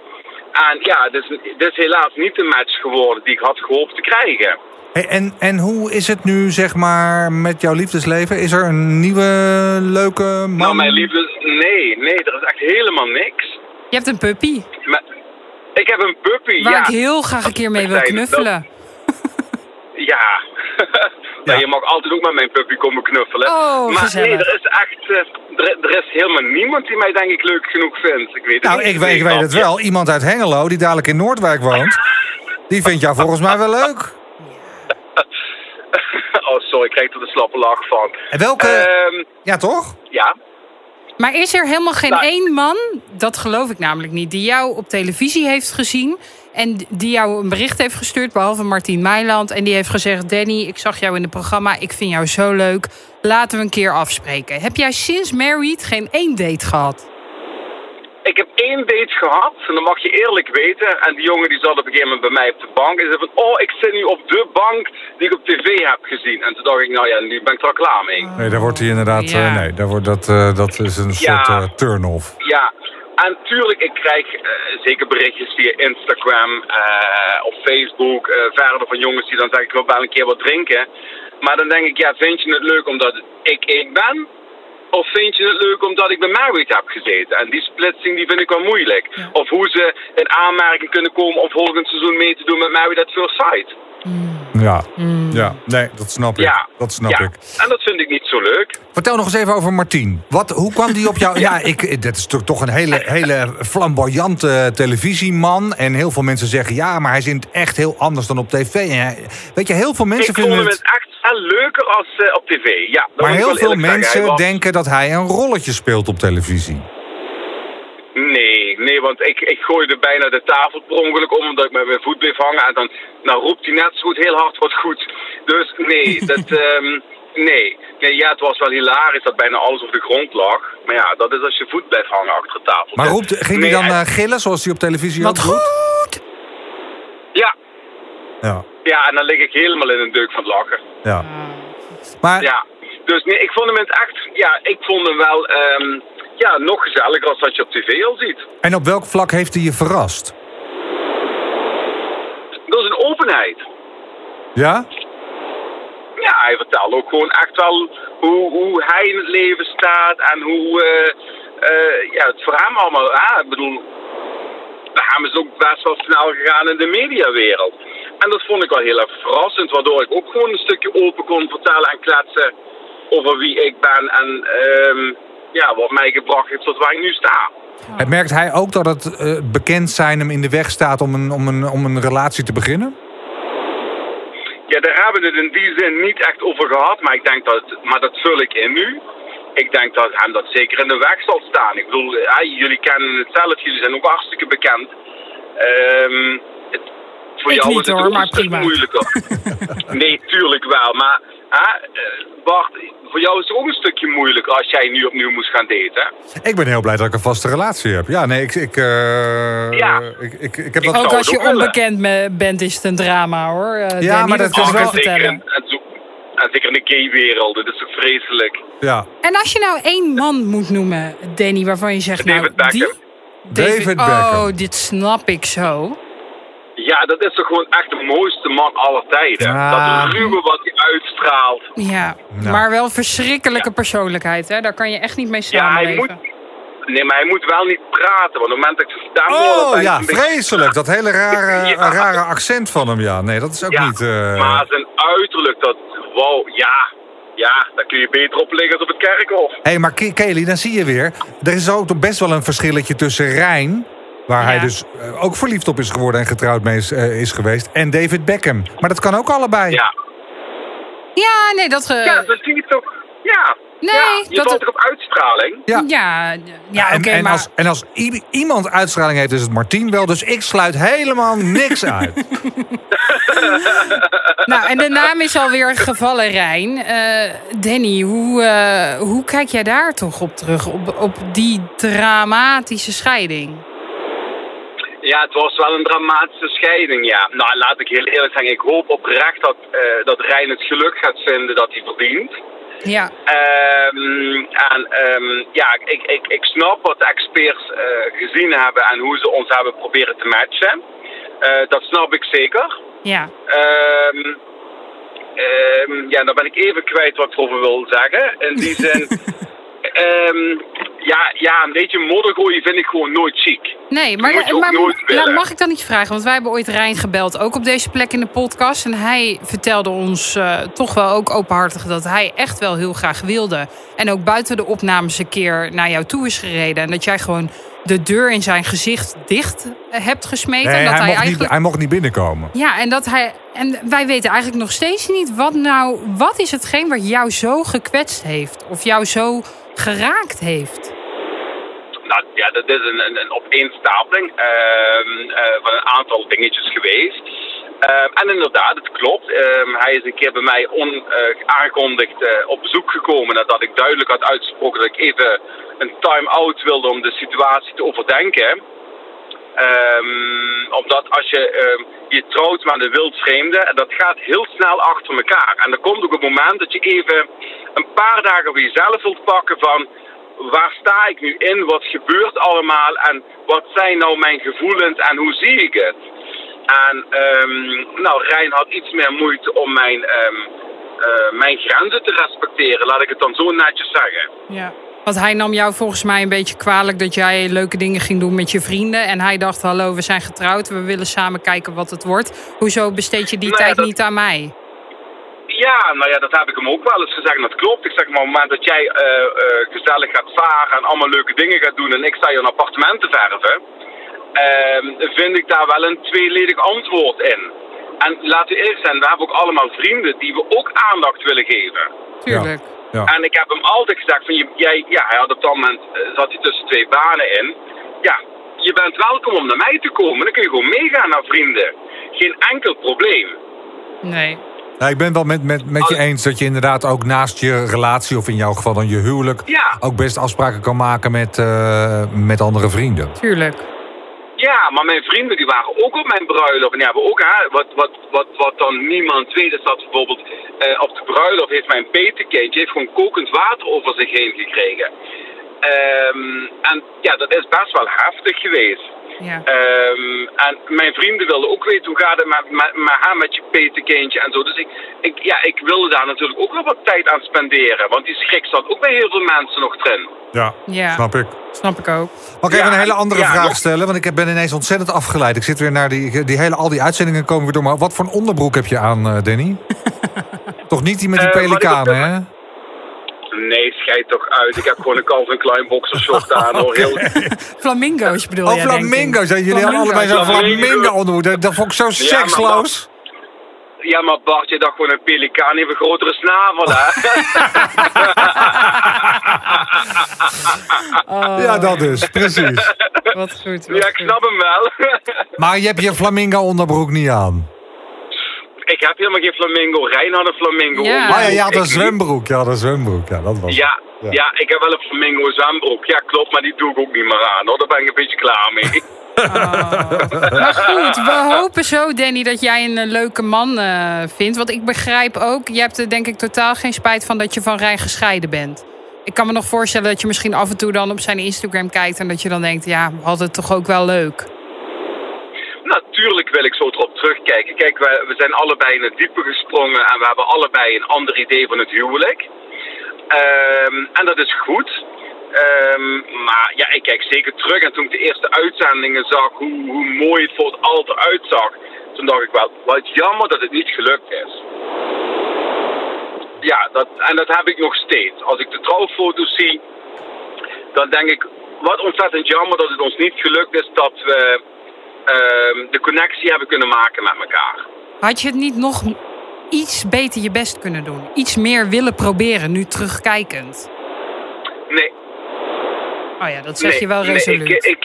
Speaker 5: En ja, dit is, dit is helaas niet de match geworden die ik had gehoopt te krijgen.
Speaker 1: Hey, en, en hoe is het nu, zeg maar, met jouw liefdesleven? Is er een nieuwe, leuke man?
Speaker 5: Nou, mijn liefde, nee, nee, er is echt helemaal niks.
Speaker 2: Je hebt een puppy,
Speaker 5: Maar, ik heb een puppy,
Speaker 2: waar
Speaker 5: ja.
Speaker 2: ik heel graag een keer mee wil
Speaker 5: Dat-
Speaker 2: knuffelen.
Speaker 5: Ja. Nou, je mag altijd ook met mijn puppy komen knuffelen.
Speaker 2: Oh,
Speaker 5: maar
Speaker 2: gezellig.
Speaker 5: nee, er is echt... eh, er, er is helemaal niemand die mij denk ik leuk genoeg vindt. Ik weet het
Speaker 1: Nou,
Speaker 5: niet.
Speaker 1: ik, weet- ik weet het wel. Iemand uit Hengelo, die dadelijk in Noordwijk woont... die vindt jou volgens mij wel leuk.
Speaker 5: oh, sorry, ik krijg er de slappe lach van.
Speaker 1: En welke...
Speaker 5: Ehm,
Speaker 1: ja, toch?
Speaker 5: ja.
Speaker 2: Maar is er helemaal geen
Speaker 5: Nou.
Speaker 2: één man, dat geloof ik namelijk niet, die jou op televisie heeft gezien en die jou een bericht heeft gestuurd, behalve Martien Meiland, en die heeft gezegd: Danny, ik zag jou in het programma, ik vind jou zo leuk, laten we een keer afspreken. Heb jij sinds Married geen één date gehad?
Speaker 5: Ik heb één date gehad, en dat mag je eerlijk weten. En die jongen die zat op een gegeven moment bij mij op de bank. En zei van, oh, ik zit nu op de bank die ik op tv heb gezien. En toen dacht ik, nou ja, nu ben ik er al klaar mee.
Speaker 1: Nee, daar wordt hij inderdaad...
Speaker 2: Ja.
Speaker 1: eh, nee, daar wordt dat, eh, dat is een
Speaker 5: Ja.
Speaker 1: soort eh, turn-off.
Speaker 5: Ja, En tuurlijk, ik krijg eh, zeker berichtjes via Instagram eh, of Facebook eh, verder van jongens die dan zeggen ik wil wel een keer wat drinken. Maar dan denk ik, ja, vind je het leuk omdat ik ik ben? Of vind je het leuk omdat ik bij Marriott heb gezeten? En die splitsing die vind ik wel moeilijk. Of hoe ze in aanmerking kunnen komen om volgend seizoen mee te doen met Marriott at First Sight.
Speaker 1: Ja, ja. nee, dat snap ik.
Speaker 5: Ja,
Speaker 1: Dat snap
Speaker 5: ja.
Speaker 1: ik.
Speaker 5: En dat vind ik niet zo leuk.
Speaker 1: Vertel nog eens even over Martien. Wat, hoe kwam die op jou? ja, ik, dat is toch, toch een hele, hele flamboyante televisieman. En heel veel mensen zeggen ja, maar hij is in het echt heel anders dan op tv. En hij- weet je, heel veel mensen
Speaker 5: ik vond
Speaker 1: vinden
Speaker 5: hem
Speaker 1: het.
Speaker 5: echt wel leuker als eh, op tv. Ja, dat
Speaker 1: Maar heel veel
Speaker 5: zeggen.
Speaker 1: mensen denken dat hij een rolletje speelt op televisie.
Speaker 5: Nee, nee, want ik, ik gooide bijna de tafel per ongeluk om omdat ik met mijn voet bleef hangen. En dan, dan roept hij net zo goed heel hard wat goed. Dus nee, dat, ehm, nee. nee. Ja, het was wel hilarisch dat bijna alles op de grond lag. Maar ja, dat is als je voet blijft hangen achter de tafel.
Speaker 1: Maar roept, ging
Speaker 5: nee,
Speaker 1: hij dan
Speaker 5: hij-
Speaker 1: eh, gillen zoals hij op televisie
Speaker 2: Wat
Speaker 1: ook doet?
Speaker 2: goed!
Speaker 5: Ja,
Speaker 1: Ja,
Speaker 5: en dan lig ik helemaal in een deuk van het lachen.
Speaker 1: ja. Maar
Speaker 5: Ja, dus nee, ik vond hem in het echt, ja, ik vond hem wel, ehm, ja, nog gezelliger als wat je op tv al ziet.
Speaker 1: en op welk vlak heeft hij je verrast?
Speaker 5: Dat is een openheid.
Speaker 1: Ja?
Speaker 5: Ja, hij vertelt ook gewoon echt wel hoe, hoe hij in het leven staat en hoe eh, eh, ja, het voor hem allemaal. Ja, ik bedoel, bij hem is het ook best wel snel gegaan in de mediawereld. En dat vond ik wel heel erg verrassend, waardoor ik ook gewoon een stukje open kon vertellen en kletsen over wie ik ben en ehm, ja, wat mij gebracht heeft tot waar ik nu sta.
Speaker 1: En Merkt hij ook dat het eh, bekend zijn hem in de weg staat om een, om, een, om een relatie te beginnen?
Speaker 5: Ja, daar hebben we het in die zin niet echt over gehad, maar ik denk dat, maar dat vul ik in nu. Ik denk dat hem dat zeker in de weg zal staan. Ik bedoel, ja, jullie kennen het zelf, jullie zijn ook hartstikke bekend. Ehm, het, voor
Speaker 2: Ik
Speaker 5: jou
Speaker 2: niet,
Speaker 5: is het
Speaker 2: hoor, maar
Speaker 5: een stuk
Speaker 2: prima.
Speaker 5: moeilijker. nee, tuurlijk wel, maar hè, eh, Bart, voor jou is het ook een stukje moeilijker als jij nu opnieuw moest gaan daten.
Speaker 1: Ik ben heel blij dat ik een vaste relatie heb. Ja, nee, ik, ik, eh,
Speaker 5: Ja.
Speaker 1: ik, ik, ik heb
Speaker 5: Ik
Speaker 1: dat...
Speaker 2: Ook als je
Speaker 5: willen.
Speaker 2: onbekend me- bent, is het een drama hoor. Eh,
Speaker 1: Ja, maar
Speaker 2: dat
Speaker 1: dat
Speaker 2: kan
Speaker 1: is
Speaker 2: ik
Speaker 1: wel-
Speaker 2: vertellen.
Speaker 5: en, zeker in de gay-wereld, dat is toch vreselijk.
Speaker 1: Ja,
Speaker 2: En als je nou één man moet noemen, Danny, waarvan je zegt,
Speaker 5: David
Speaker 2: nou, die...
Speaker 5: Beckham.
Speaker 1: David Beckham.
Speaker 2: Oh, dit snap ik zo.
Speaker 5: Ja, dat is toch gewoon echt de mooiste man aller tijden.
Speaker 1: Ah.
Speaker 5: Dat ruwe wat hij uitstraalt.
Speaker 2: Ja,
Speaker 1: Nou.
Speaker 2: maar wel verschrikkelijke persoonlijkheid, hè? Daar kan je echt niet mee
Speaker 5: Ja, hij
Speaker 2: samenleven.
Speaker 5: moet... Nee, maar hij moet wel niet praten. Want op het moment dat ik daar
Speaker 1: Oh ja, vreselijk. Dat hele rare,
Speaker 5: Ja.
Speaker 1: rare accent van hem, ja. Nee, dat is ook
Speaker 5: Ja,
Speaker 1: niet... eh,
Speaker 5: maar zijn uiterlijk, dat... Wow, ja. Ja, daar kun je beter op liggen als op het kerkhof.
Speaker 1: Hé, hey, maar Ke- Kelly, dan zie je weer... Er is ook toch best wel een verschilletje tussen Rijn... waar hij dus eh, ook verliefd op is geworden en getrouwd mee is, eh, is geweest... en David Beckham. Maar dat kan ook allebei.
Speaker 5: Ja,
Speaker 2: Ja, nee, dat... ge-
Speaker 5: ja dat zie je toch. Ja.
Speaker 2: Nee,
Speaker 5: ja, je
Speaker 2: dat-
Speaker 5: valt toch op uitstraling?
Speaker 1: Ja.
Speaker 2: ja, ja,
Speaker 1: en,
Speaker 2: oké,
Speaker 1: en,
Speaker 2: maar...
Speaker 1: als, en als iemand uitstraling heeft, is het Martien wel. Dus ik sluit helemaal niks uit.
Speaker 2: Nou, en de naam is alweer gevallen, Rijn. Eh, Danny, hoe, eh, hoe kijk jij daar toch op terug? Op, op die dramatische scheiding?
Speaker 5: Ja, het was wel een dramatische scheiding, ja. Nou, laat ik heel eerlijk zeggen. Ik hoop oprecht dat, eh dat Rijn het geluk gaat vinden dat hij verdient.
Speaker 2: Ja,
Speaker 5: Ehm, en ehm, ja, ik, ik, ik snap wat de experts eh, gezien hebben en hoe ze ons hebben proberen te matchen. Eh, dat snap ik zeker.
Speaker 2: ja.
Speaker 5: Ehm, ehm, ja, dan ben ik even kwijt wat ik erover wil zeggen. In die zin, ehm, ja, ja, een beetje modder gooien vind ik gewoon nooit chic.
Speaker 2: Nee, maar, maar nou, mag ik dan iets vragen? Want wij hebben ooit Rijn gebeld, ook op deze plek in de podcast. En hij vertelde ons eh, toch wel ook openhartig dat hij echt wel heel graag wilde. En ook buiten de opnames een keer naar jou toe is gereden. En dat jij gewoon de deur in zijn gezicht dicht eh, hebt gesmeten.
Speaker 1: Nee,
Speaker 2: en dat
Speaker 1: hij,
Speaker 2: hij,
Speaker 1: mocht niet,
Speaker 2: eigenlijk...
Speaker 1: hij mocht niet binnenkomen.
Speaker 2: Ja, en dat hij. En wij weten eigenlijk nog steeds niet wat nou. Wat is hetgeen wat jou zo gekwetst heeft? Of jou zo geraakt heeft?
Speaker 5: Nou ja, dat is een, een, een opeenstapeling ehm, eh, van een aantal dingetjes geweest. Ehm, en inderdaad, het klopt. Ehm, hij is een keer bij mij onaangekondigd eh, op bezoek gekomen nadat ik duidelijk had uitgesproken dat ik even een time-out wilde om de situatie te overdenken. Ehm, omdat als je ehm, je trouwt met een wildvreemde, dat gaat heel snel achter elkaar. En er komt ook een moment dat je even een paar dagen voor jezelf wilt pakken van... waar sta ik nu in? Wat gebeurt allemaal? En wat zijn nou mijn gevoelens en hoe zie ik het? En ehm, nou, Rijn had iets meer moeite om mijn, eh, mijn grenzen te respecteren, laat ik het dan zo netjes zeggen.
Speaker 2: Ja. Want hij nam jou volgens mij een beetje kwalijk dat jij leuke dingen ging doen met je vrienden. En hij dacht, hallo, we zijn getrouwd, we willen samen kijken wat het wordt. Hoezo besteed je die
Speaker 5: Nou ja,
Speaker 2: tijd
Speaker 5: dat-
Speaker 2: niet aan mij?
Speaker 5: Ja, nou ja, dat heb ik hem ook wel eens gezegd. En dat klopt. Ik zeg maar, op het moment dat jij eh, eh, gezellig gaat varen en allemaal leuke dingen gaat doen en ik sta hier een appartement te verven, ehm, vind ik daar wel een tweeledig antwoord in. En laten we eerlijk zijn, we hebben ook allemaal vrienden die we ook aandacht willen geven.
Speaker 2: Tuurlijk.
Speaker 1: Ja.
Speaker 5: En ik heb hem altijd gezegd van, je, jij, ja, hij had op dat moment, eh, zat hij tussen twee banen in. Ja, je bent welkom om naar mij te komen. Dan kun je gewoon meegaan naar vrienden. Geen enkel probleem.
Speaker 2: Nee.
Speaker 1: Ja, ik ben wel met, met, met je eens dat je inderdaad ook naast je relatie, of in jouw geval dan je huwelijk,
Speaker 5: Ja.
Speaker 1: ook best afspraken kan maken met, eh, met andere vrienden.
Speaker 2: Tuurlijk.
Speaker 5: Ja, maar mijn vrienden die waren ook op mijn bruiloft. En die hebben ook, hè, wat, wat, wat, wat dan niemand weet, is dat bijvoorbeeld eh, op de bruiloft heeft mijn petekindje heeft gewoon kokend water over zich heen gekregen. Ehm, en ja, dat is best wel heftig geweest.
Speaker 2: Ja.
Speaker 5: Ehm, en mijn vrienden wilden ook weten hoe gaat het met, met, met haar, met je petekindje en zo. Dus ik, ik, ja, ik wilde daar natuurlijk ook wel wat tijd aan spenderen. Want die schrik zat ook bij heel veel mensen nog erin.
Speaker 1: Ja,
Speaker 2: Ja.
Speaker 1: snap ik.
Speaker 2: Snap ik ook.
Speaker 1: Mag ik even
Speaker 5: Ja,
Speaker 1: een hele andere
Speaker 5: ja,
Speaker 1: vraag
Speaker 5: nog-
Speaker 1: stellen? Want ik ben ineens ontzettend afgeleid. Ik zit weer naar die, die hele, al die uitzendingen komen weer door. Maar wat voor een onderbroek heb je aan, eh, Danny? Toch niet die met die
Speaker 5: Eh, ik op
Speaker 1: pelikanen, hè?
Speaker 5: Nee, scheid toch uit. Ik heb gewoon een Calvin Klein boxershort aan hoor. Heel,
Speaker 2: Flamingo's bedoel
Speaker 1: Oh,
Speaker 2: denk
Speaker 1: flamingo's. Ja, Jullie hadden allebei zo'n
Speaker 5: Flamingo.
Speaker 1: onderbroek. Dat, dat vond ik zo seksloos.
Speaker 5: Ja, maar Bart, je dacht gewoon een pelikaan heeft een grotere snavel, hè?
Speaker 2: Oh,
Speaker 1: Ja, dat dus. Precies.
Speaker 2: Wat goed. wat
Speaker 5: ja, ik
Speaker 2: goed.
Speaker 5: snap hem wel.
Speaker 1: Maar je hebt je flamingo onderbroek niet aan.
Speaker 5: Ik heb helemaal geen flamingo. Rijn had een flamingo.
Speaker 2: Ja.
Speaker 1: Oh ja, je had een zwembroek. Je had een zwembroek. Ja, dat was
Speaker 5: Ja,
Speaker 1: Ja.
Speaker 5: ja. ik heb wel een flamingo zwembroek. Ja, klopt, maar die doe ik ook niet meer aan, hoor. Daar ben ik een beetje klaar mee.
Speaker 2: Maar goed, we hopen zo, Danny, dat jij een eh, leuke man eh, vindt. Want ik begrijp ook, je hebt er denk ik totaal geen spijt van dat je van Rijn gescheiden bent. Ik kan me nog voorstellen dat je misschien af en toe dan op zijn Instagram kijkt... en dat je dan denkt, ja, we hadden het toch ook wel leuk.
Speaker 5: Wil ik zo erop terugkijken. Kijk, we, we zijn allebei in het diepe gesprongen en we hebben allebei een ander idee van het huwelijk. Ehm, en dat is goed. Ehm, maar ja, ik kijk zeker terug. En toen ik de eerste uitzendingen zag, hoe, hoe mooi het voor het altaar uitzag, toen dacht ik wel, wat jammer dat het niet gelukt is. Ja, dat, en dat heb ik nog steeds. Als ik de trouwfoto's zie, dan denk ik, wat ontzettend jammer dat het ons niet gelukt is dat we de connectie hebben kunnen maken met elkaar.
Speaker 2: Had je het niet nog iets beter je best kunnen doen? Iets meer willen proberen, nu terugkijkend?
Speaker 5: Nee,
Speaker 2: Oh ja, dat zeg
Speaker 5: nee,
Speaker 2: je wel
Speaker 5: nee,
Speaker 2: resoluut.
Speaker 5: ik, ik,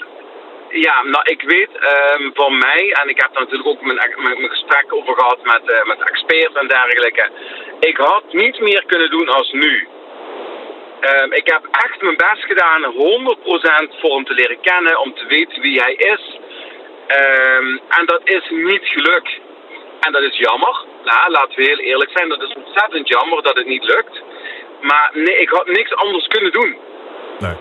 Speaker 5: ja, nou, ik weet ehm, van mij, en ik heb daar natuurlijk ook mijn, mijn, mijn gesprek over gehad met, eh, met experts en dergelijke. Ik had niet meer kunnen doen als nu. Ehm, ik heb echt mijn best gedaan, 100% voor hem te leren kennen, om te weten wie hij is. Ehm, en dat is niet gelukt. En dat is jammer. Nou, laten we heel eerlijk zijn, dat is ontzettend jammer dat het niet lukt. Maar nee, ik had niks anders kunnen doen.
Speaker 1: Nee.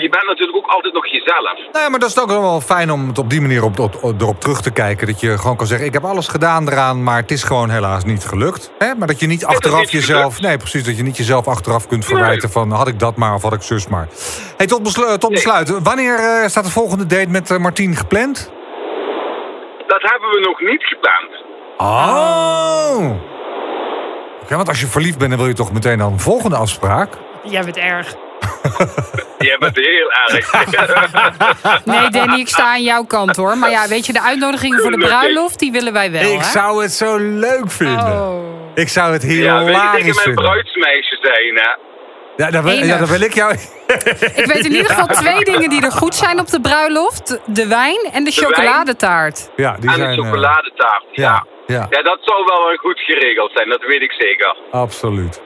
Speaker 5: Je bent natuurlijk ook altijd nog jezelf.
Speaker 1: Nou, maar dat is ook wel fijn om het op die manier op, op, op- erop terug te kijken. Dat je gewoon kan zeggen, ik heb alles gedaan eraan, maar het is gewoon helaas niet gelukt. Hè? Maar dat je niet achteraf
Speaker 5: niet
Speaker 1: jezelf...
Speaker 5: gelukt.
Speaker 1: Nee, precies, dat je niet jezelf achteraf kunt
Speaker 5: Nee.
Speaker 1: verwijten van... had ik dat maar of had ik zus maar. Hey, tot, beslu- tot besluit. Wanneer eh, staat de volgende date met eh, Martien gepland?
Speaker 5: Dat hebben we nog niet gepland.
Speaker 1: Oh! Oké, want als je verliefd bent, dan wil je toch meteen dan een volgende afspraak?
Speaker 2: Jij bent erg.
Speaker 5: Jij bent heel erg.
Speaker 2: Nee, Danny, ik sta aan jouw kant hoor. Maar ja, weet je, de uitnodigingen voor de bruiloft, die willen wij wel.
Speaker 1: ik
Speaker 2: hè?
Speaker 1: zou het zo leuk vinden.
Speaker 2: Oh.
Speaker 1: Ik zou het
Speaker 5: ja, weet je dat
Speaker 1: hilarisch
Speaker 5: je mijn
Speaker 1: vinden.
Speaker 5: bruidsmeisje zijn, hè?
Speaker 1: Ja, dan wil, ja,
Speaker 2: Enig.
Speaker 1: dan wil ik jou...
Speaker 2: Ik weet in ieder geval twee dingen die er goed zijn op de bruiloft: de wijn en de,
Speaker 5: De wijn.
Speaker 2: chocoladetaart.
Speaker 1: Ja, die
Speaker 5: en
Speaker 1: zijn...
Speaker 5: de
Speaker 1: eh,
Speaker 5: chocoladetaart, ja.
Speaker 1: ja,
Speaker 5: ja. dat zou wel weer goed geregeld zijn, dat weet ik zeker.
Speaker 1: absoluut.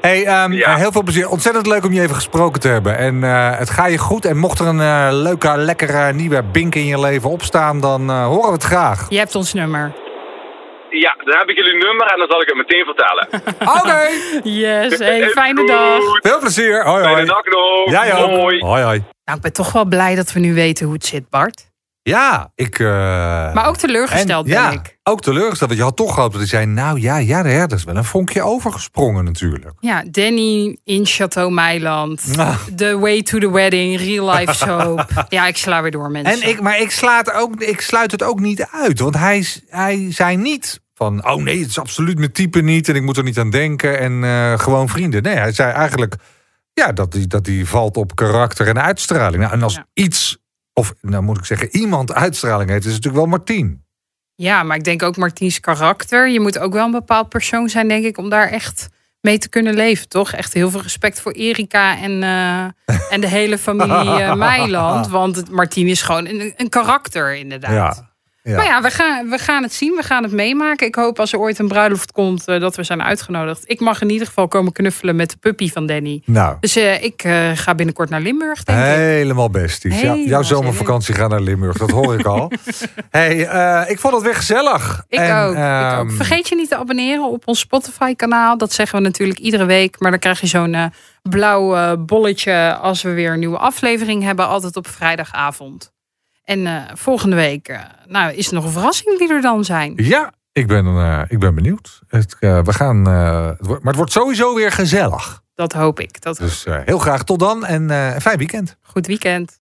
Speaker 1: Hey, ehm,
Speaker 5: Ja.
Speaker 1: heel veel plezier. Ontzettend leuk om je even gesproken te hebben. En eh, het gaat je goed. En mocht er een eh, leuke, lekkere nieuwe bink in je leven opstaan, dan eh, horen we het graag.
Speaker 2: Je hebt ons nummer.
Speaker 5: Ja, dan heb ik jullie nummer en dan zal ik het meteen vertellen.
Speaker 1: Oké.
Speaker 2: Yes, hey, fijne dag.
Speaker 1: Veel plezier. Hoi,
Speaker 5: Fijne
Speaker 1: hoi.
Speaker 5: dag nog.
Speaker 1: Jij ook.
Speaker 5: Hoi.
Speaker 1: Hoi, hoi.
Speaker 2: Nou, ik ben toch wel blij dat we nu weten hoe het zit, Bart.
Speaker 1: Ja, ik... eh,
Speaker 2: Maar ook teleurgesteld
Speaker 1: en,
Speaker 2: ben
Speaker 1: ja,
Speaker 2: ik.
Speaker 1: ook teleurgesteld. Want je had toch gehoopt dat hij zei... Nou ja, ja, ja, dat is wel een vonkje overgesprongen natuurlijk.
Speaker 2: Ja, Danny in Chateau Meiland. The Way to the Wedding, Real Life Soap. ja, ik sla weer door, mensen.
Speaker 1: En ik, maar ik, sla het ook, ik sluit het ook niet uit. Want hij, is- hij zei niet van... Oh nee, het is absoluut mijn type niet. En ik moet er niet aan denken. En eh, gewoon vrienden. Nee, hij zei eigenlijk... Ja, dat die, dat die valt op karakter en uitstraling. Nou, en als
Speaker 2: Ja.
Speaker 1: iets... Of nou moet ik zeggen, iemand uitstraling heeft... is natuurlijk wel Martien.
Speaker 2: Ja, maar ik denk ook Martiens karakter. Je moet ook wel een bepaald persoon zijn, denk ik, om daar echt mee te kunnen leven, toch? Echt heel veel respect voor Erika en, eh, en de hele familie eh, Meiland. Want Martien is gewoon een, een karakter, inderdaad.
Speaker 1: Ja. Ja.
Speaker 2: Maar ja, we gaan, we gaan het zien. We gaan het meemaken. Ik hoop als er ooit een bruiloft komt eh, dat we zijn uitgenodigd. Ik mag in ieder geval komen knuffelen met de puppy van Danny.
Speaker 1: Nou,
Speaker 2: Dus eh, ik eh, ga binnenkort naar Limburg, denk ik.
Speaker 1: helemaal besties. Ja,
Speaker 2: Helemaal
Speaker 1: jouw zomervakantie gaat naar Limburg, dat hoor ik al. hey, ik vond het weer gezellig.
Speaker 2: Ik,
Speaker 1: En,
Speaker 2: ook, ik
Speaker 1: ehm,
Speaker 2: ook. Vergeet je niet te abonneren op ons Spotify-kanaal. Dat zeggen we natuurlijk iedere week. Maar dan krijg je zo'n blauw bolletje als we weer een nieuwe aflevering hebben. Altijd op vrijdagavond. En eh, volgende week eh, nou, is er nog een verrassing wie er dan zijn.
Speaker 1: Ja, ik ben, eh, ik ben benieuwd. Het, we gaan, het wordt, maar het wordt sowieso weer gezellig.
Speaker 2: Dat hoop ik. Dat
Speaker 1: Dus heel graag tot dan en een fijn weekend.
Speaker 2: Goed weekend.